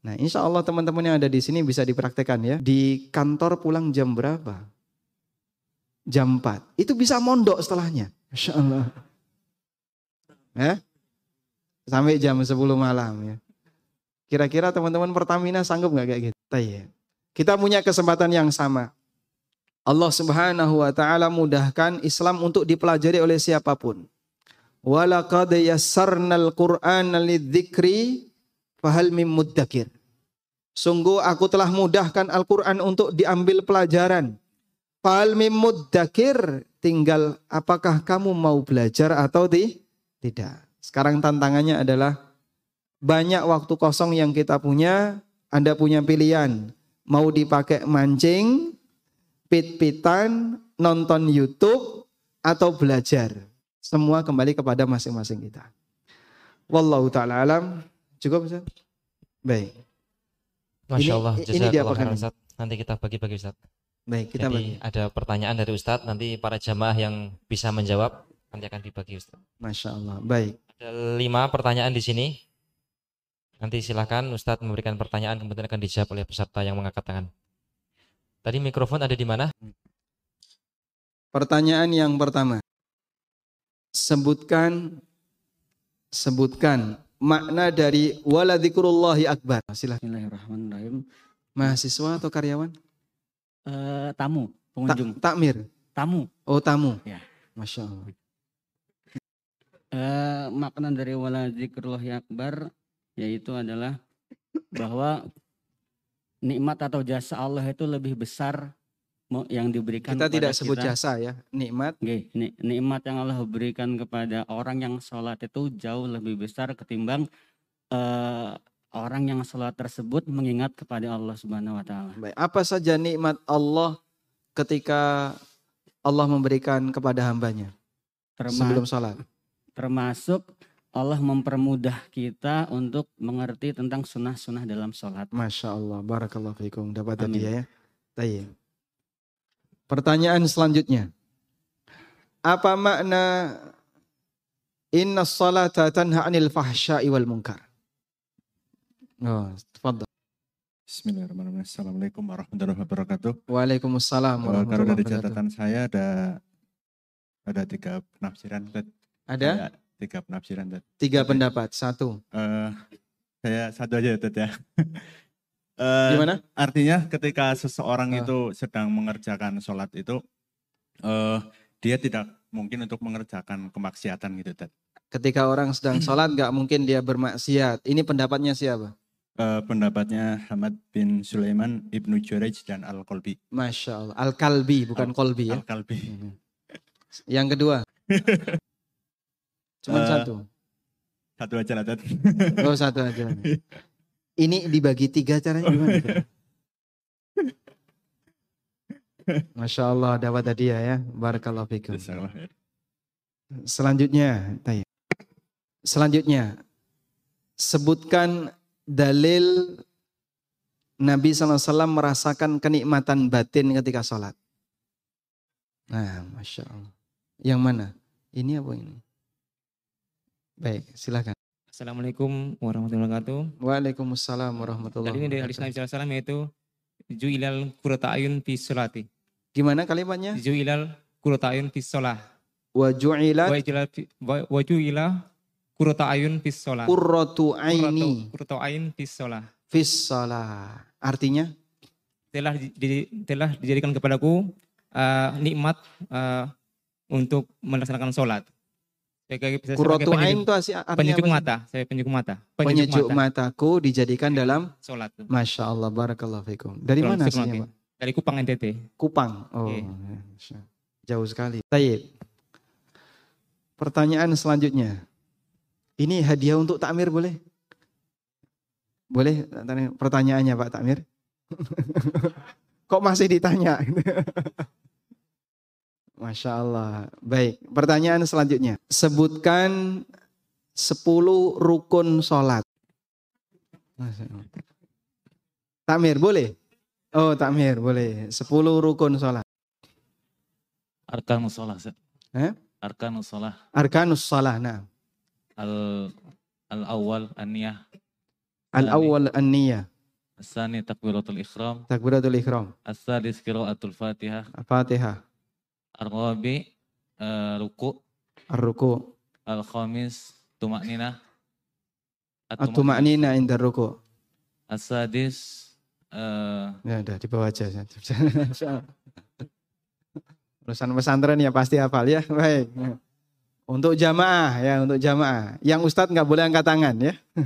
Nah insya Allah teman-teman yang ada di sini bisa dipraktekkan ya. Di kantor pulang jam berapa? Jam 4. Itu bisa mondok setelahnya. Masya Allah. Ya? Sampai jam 10 malam ya. Kira-kira teman-teman Pertamina sanggup nggak kayak gitu? Tanya. Kita punya kesempatan yang sama. Allah Subhanahu wa taala mudahkan Islam untuk dipelajari oleh siapa pun. Walaqad yassarnal Qur'ana lidzikri fahal mim muddakir. Sungguh aku telah mudahkan Al-Qur'an untuk diambil pelajaran. Fahal mim muddakir tinggal apakah kamu mau belajar atau di? tidak. Sekarang tantangannya adalah banyak waktu kosong yang kita punya, Anda punya pilihan. Mau dipakai mancing, pit-pitan, nonton YouTube, atau belajar. Semua kembali kepada masing-masing kita. Wallahu ta'ala alam. Cukup Ustaz? Baik. Masya Allah. Ini, ini dia khairan, Ustaz. Nanti kita bagi-bagi Ustaz. Baik, kita Jadi bagi. ada pertanyaan dari Ustadz, nanti para jamaah yang bisa menjawab nanti akan dibagi Ustadz. Masya Allah. Baik. Ada lima pertanyaan di sini. Nanti silahkan Ustadz memberikan pertanyaan kemudian akan dijawab oleh peserta yang mengangkat tangan. Tadi mikrofon ada di mana? Pertanyaan yang pertama. Sebutkan sebutkan makna dari waladikurullahi akbar. Silahkan. Bismillahirrahmanirrahim. Mahasiswa atau karyawan? Eh, tamu, pengunjung, takmir. tamu. Oh tamu. Ya. Masya Allah. Eh, makna dari wala zikrullahi akbar yaitu adalah bahwa nikmat atau jasa Allah itu lebih besar yang diberikan Kita tidak sebut kita. jasa ya, nikmat. Oke, ni- nikmat yang Allah berikan kepada orang yang sholat itu jauh lebih besar ketimbang eh, orang yang sholat tersebut mengingat kepada Allah Subhanahu Wa Taala. Baik, apa saja nikmat Allah ketika Allah memberikan kepada hambanya Terma- sebelum sholat? termasuk Allah mempermudah kita untuk mengerti tentang sunnah-sunnah dalam sholat. Masya Allah, barakallahu fiikum. Dapat hadiah ya. Tayyib. Pertanyaan selanjutnya. Apa makna inna salata tanha anil fahsya'i wal munkar? Oh, tafadhal. Bismillahirrahmanirrahim. Assalamualaikum warahmatullahi wabarakatuh. Waalaikumsalam Eh, warahmatullahi kalau dari wabarakatuh. catatan saya ada ada tiga penafsiran. Ted. Ada tiga penafsiran. Tiga pendapat. Satu. Eh, saya satu aja ya ya. Eh, Gimana? Artinya ketika seseorang Ah. itu sedang mengerjakan sholat itu, eh dia tidak mungkin untuk mengerjakan kemaksiatan gitu Ted. Ketika orang sedang <clears throat> sholat nggak mungkin dia bermaksiat. Ini pendapatnya siapa? Eh, pendapatnya Hamad bin Sulaiman ibnu Jurayj dan Al Kolbi. Masya Allah. Al-Kalbi, bukan Kolbi ya. Al Kalbi. Yang kedua. Cuma Eh, satu. Satu aja lah Ted. Oh satu aja. <laughs> Ini dibagi tiga caranya gimana? <laughs> Masya Allah dapat hadiah ya. Barakallahu fikum. Selanjutnya, tanya. Selanjutnya, sebutkan dalil Nabi SAW merasakan kenikmatan batin ketika sholat. Nah, Masya Allah. Yang mana? Ini apa ini? Baik, silakan. Assalamualaikum warahmatullahi wabarakatuh. Waalaikumsalam warahmatullahi Tadi ini dari hadis Nabi wabarakatuh. SAW yaitu Ju'ilal kurata ayun fi sholati. Gimana kalimatnya? Ju'ilal kurata ayun fi sholah. Wa ju'ilal fi- wa- wa ju'ila kurata ayun fi sholah. qurratu aini Kurata ayun fi fis shalah. Artinya? Telah, di- telah dijadikan kepadaku uh, nikmat uh, untuk melaksanakan sholat. Sebagai, Qurratu ain itu artinya penyejuk apa sih? mata. Saya penyejuk mata. Penyejuk mata. mataku dijadikan dalam Sholat. Masya Allah, barakallahu fikum. Dari mana aslinya. Pak? Dari Kupang NTT. Kupang. Oh, ya, Allah. jauh sekali. Tayyib. Pertanyaan selanjutnya. Ini hadiah untuk takmir boleh? Boleh tanya- pertanyaannya Pak Takmir? <laughs> Kok masih ditanya? <laughs> Masya Allah. Baik, pertanyaan selanjutnya. Sebutkan 10 rukun sholat. Takmir boleh? Oh takmir boleh. 10 rukun sholat. Arkanus sholah. Ustaz. Eh? Arkanus sholah. Arkanus sholat. Nah. Al al awal an-niyah. Al-awwal an-niyah. Asani takbiratul ikhram. Takbiratul ihram. As-sadis qiraatul fatihah. Fatihah. Ar-rabi eh, ruku. Ar-ruku. Al-khamis tumakninah. At-tuma'nina inda ruku. As-sadis eh, Ya udah di bawah aja. <laughs> Urusan pesantren ya pasti hafal ya. Baik. Untuk jamaah ya, untuk jamaah. Yang Ustadz nggak boleh angkat tangan ya. <laughs>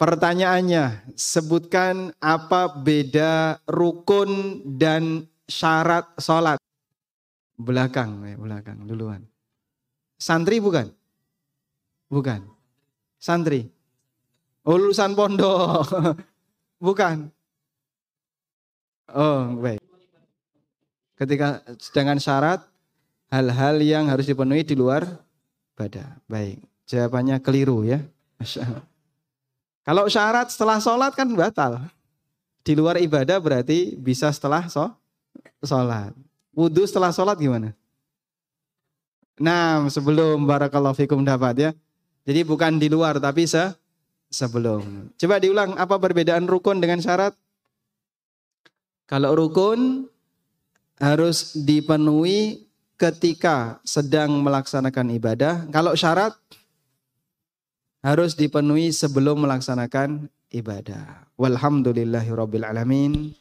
Pertanyaannya, sebutkan apa beda rukun dan syarat sholat. Belakang, ya, belakang duluan. Santri bukan? Bukan. Santri. Oh, lulusan pondok. <laughs> bukan. Oh, baik. Ketika sedangkan syarat hal-hal yang harus dipenuhi di luar pada. Baik. Jawabannya keliru ya. Masya. Kalau syarat setelah sholat kan batal. Di luar ibadah berarti bisa setelah so, sholat. Wudhu setelah sholat gimana? Nah, sebelum barakallahu fikum dapat ya. Jadi bukan di luar tapi se sebelum. Coba diulang apa perbedaan rukun dengan syarat? Kalau rukun harus dipenuhi ketika sedang melaksanakan ibadah. Kalau syarat harus dipenuhi sebelum melaksanakan ibadah. Walhamdulillahirabbil alamin.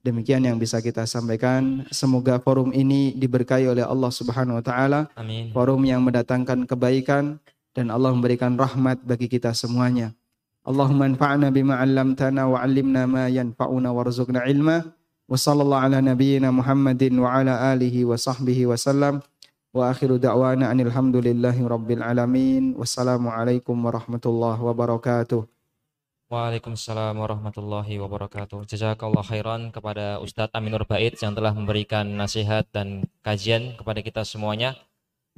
Demikian yang bisa kita sampaikan. Semoga forum ini diberkahi oleh Allah Subhanahu wa taala. Amin. Forum yang mendatangkan kebaikan dan Allah memberikan rahmat bagi kita semuanya. Allahumma anfa'na bima 'allamtana wa 'allimna ma yanfa'una warzuqna ilma. Wa sallallahu ala nabiyyina Muhammadin wa ala alihi wa sahbihi wa sallam. Wa akhiru da'wana anil hamdulillahi rabbil alamin. Wassalamualaikum warahmatullahi wabarakatuh. Waalaikumsalam warahmatullahi wabarakatuh. Jazakallah khairan kepada Ustadz Aminur Bait yang telah memberikan nasihat dan kajian kepada kita semuanya.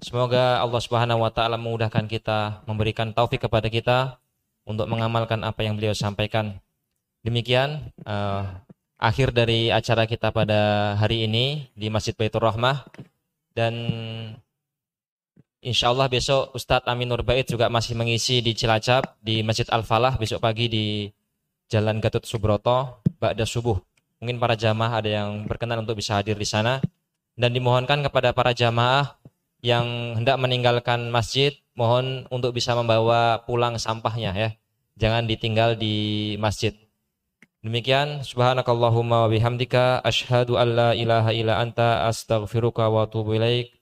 Semoga Allah Subhanahu wa taala memudahkan kita, memberikan taufik kepada kita untuk mengamalkan apa yang beliau sampaikan. Demikian eh, akhir dari acara kita pada hari ini di Masjid Baitur Rahmah dan Insya Allah besok Ustadz Amin Nur Bait juga masih mengisi di Cilacap di Masjid Al Falah besok pagi di Jalan Gatot Subroto, Ba'da Subuh. Mungkin para jamaah ada yang berkenan untuk bisa hadir di sana. Dan dimohonkan kepada para jamaah yang hendak meninggalkan masjid, mohon untuk bisa membawa pulang sampahnya ya. Jangan ditinggal di masjid. Demikian subhanakallahumma wa bihamdika an la ilaha illa anta astaghfiruka wa atubu ilaik.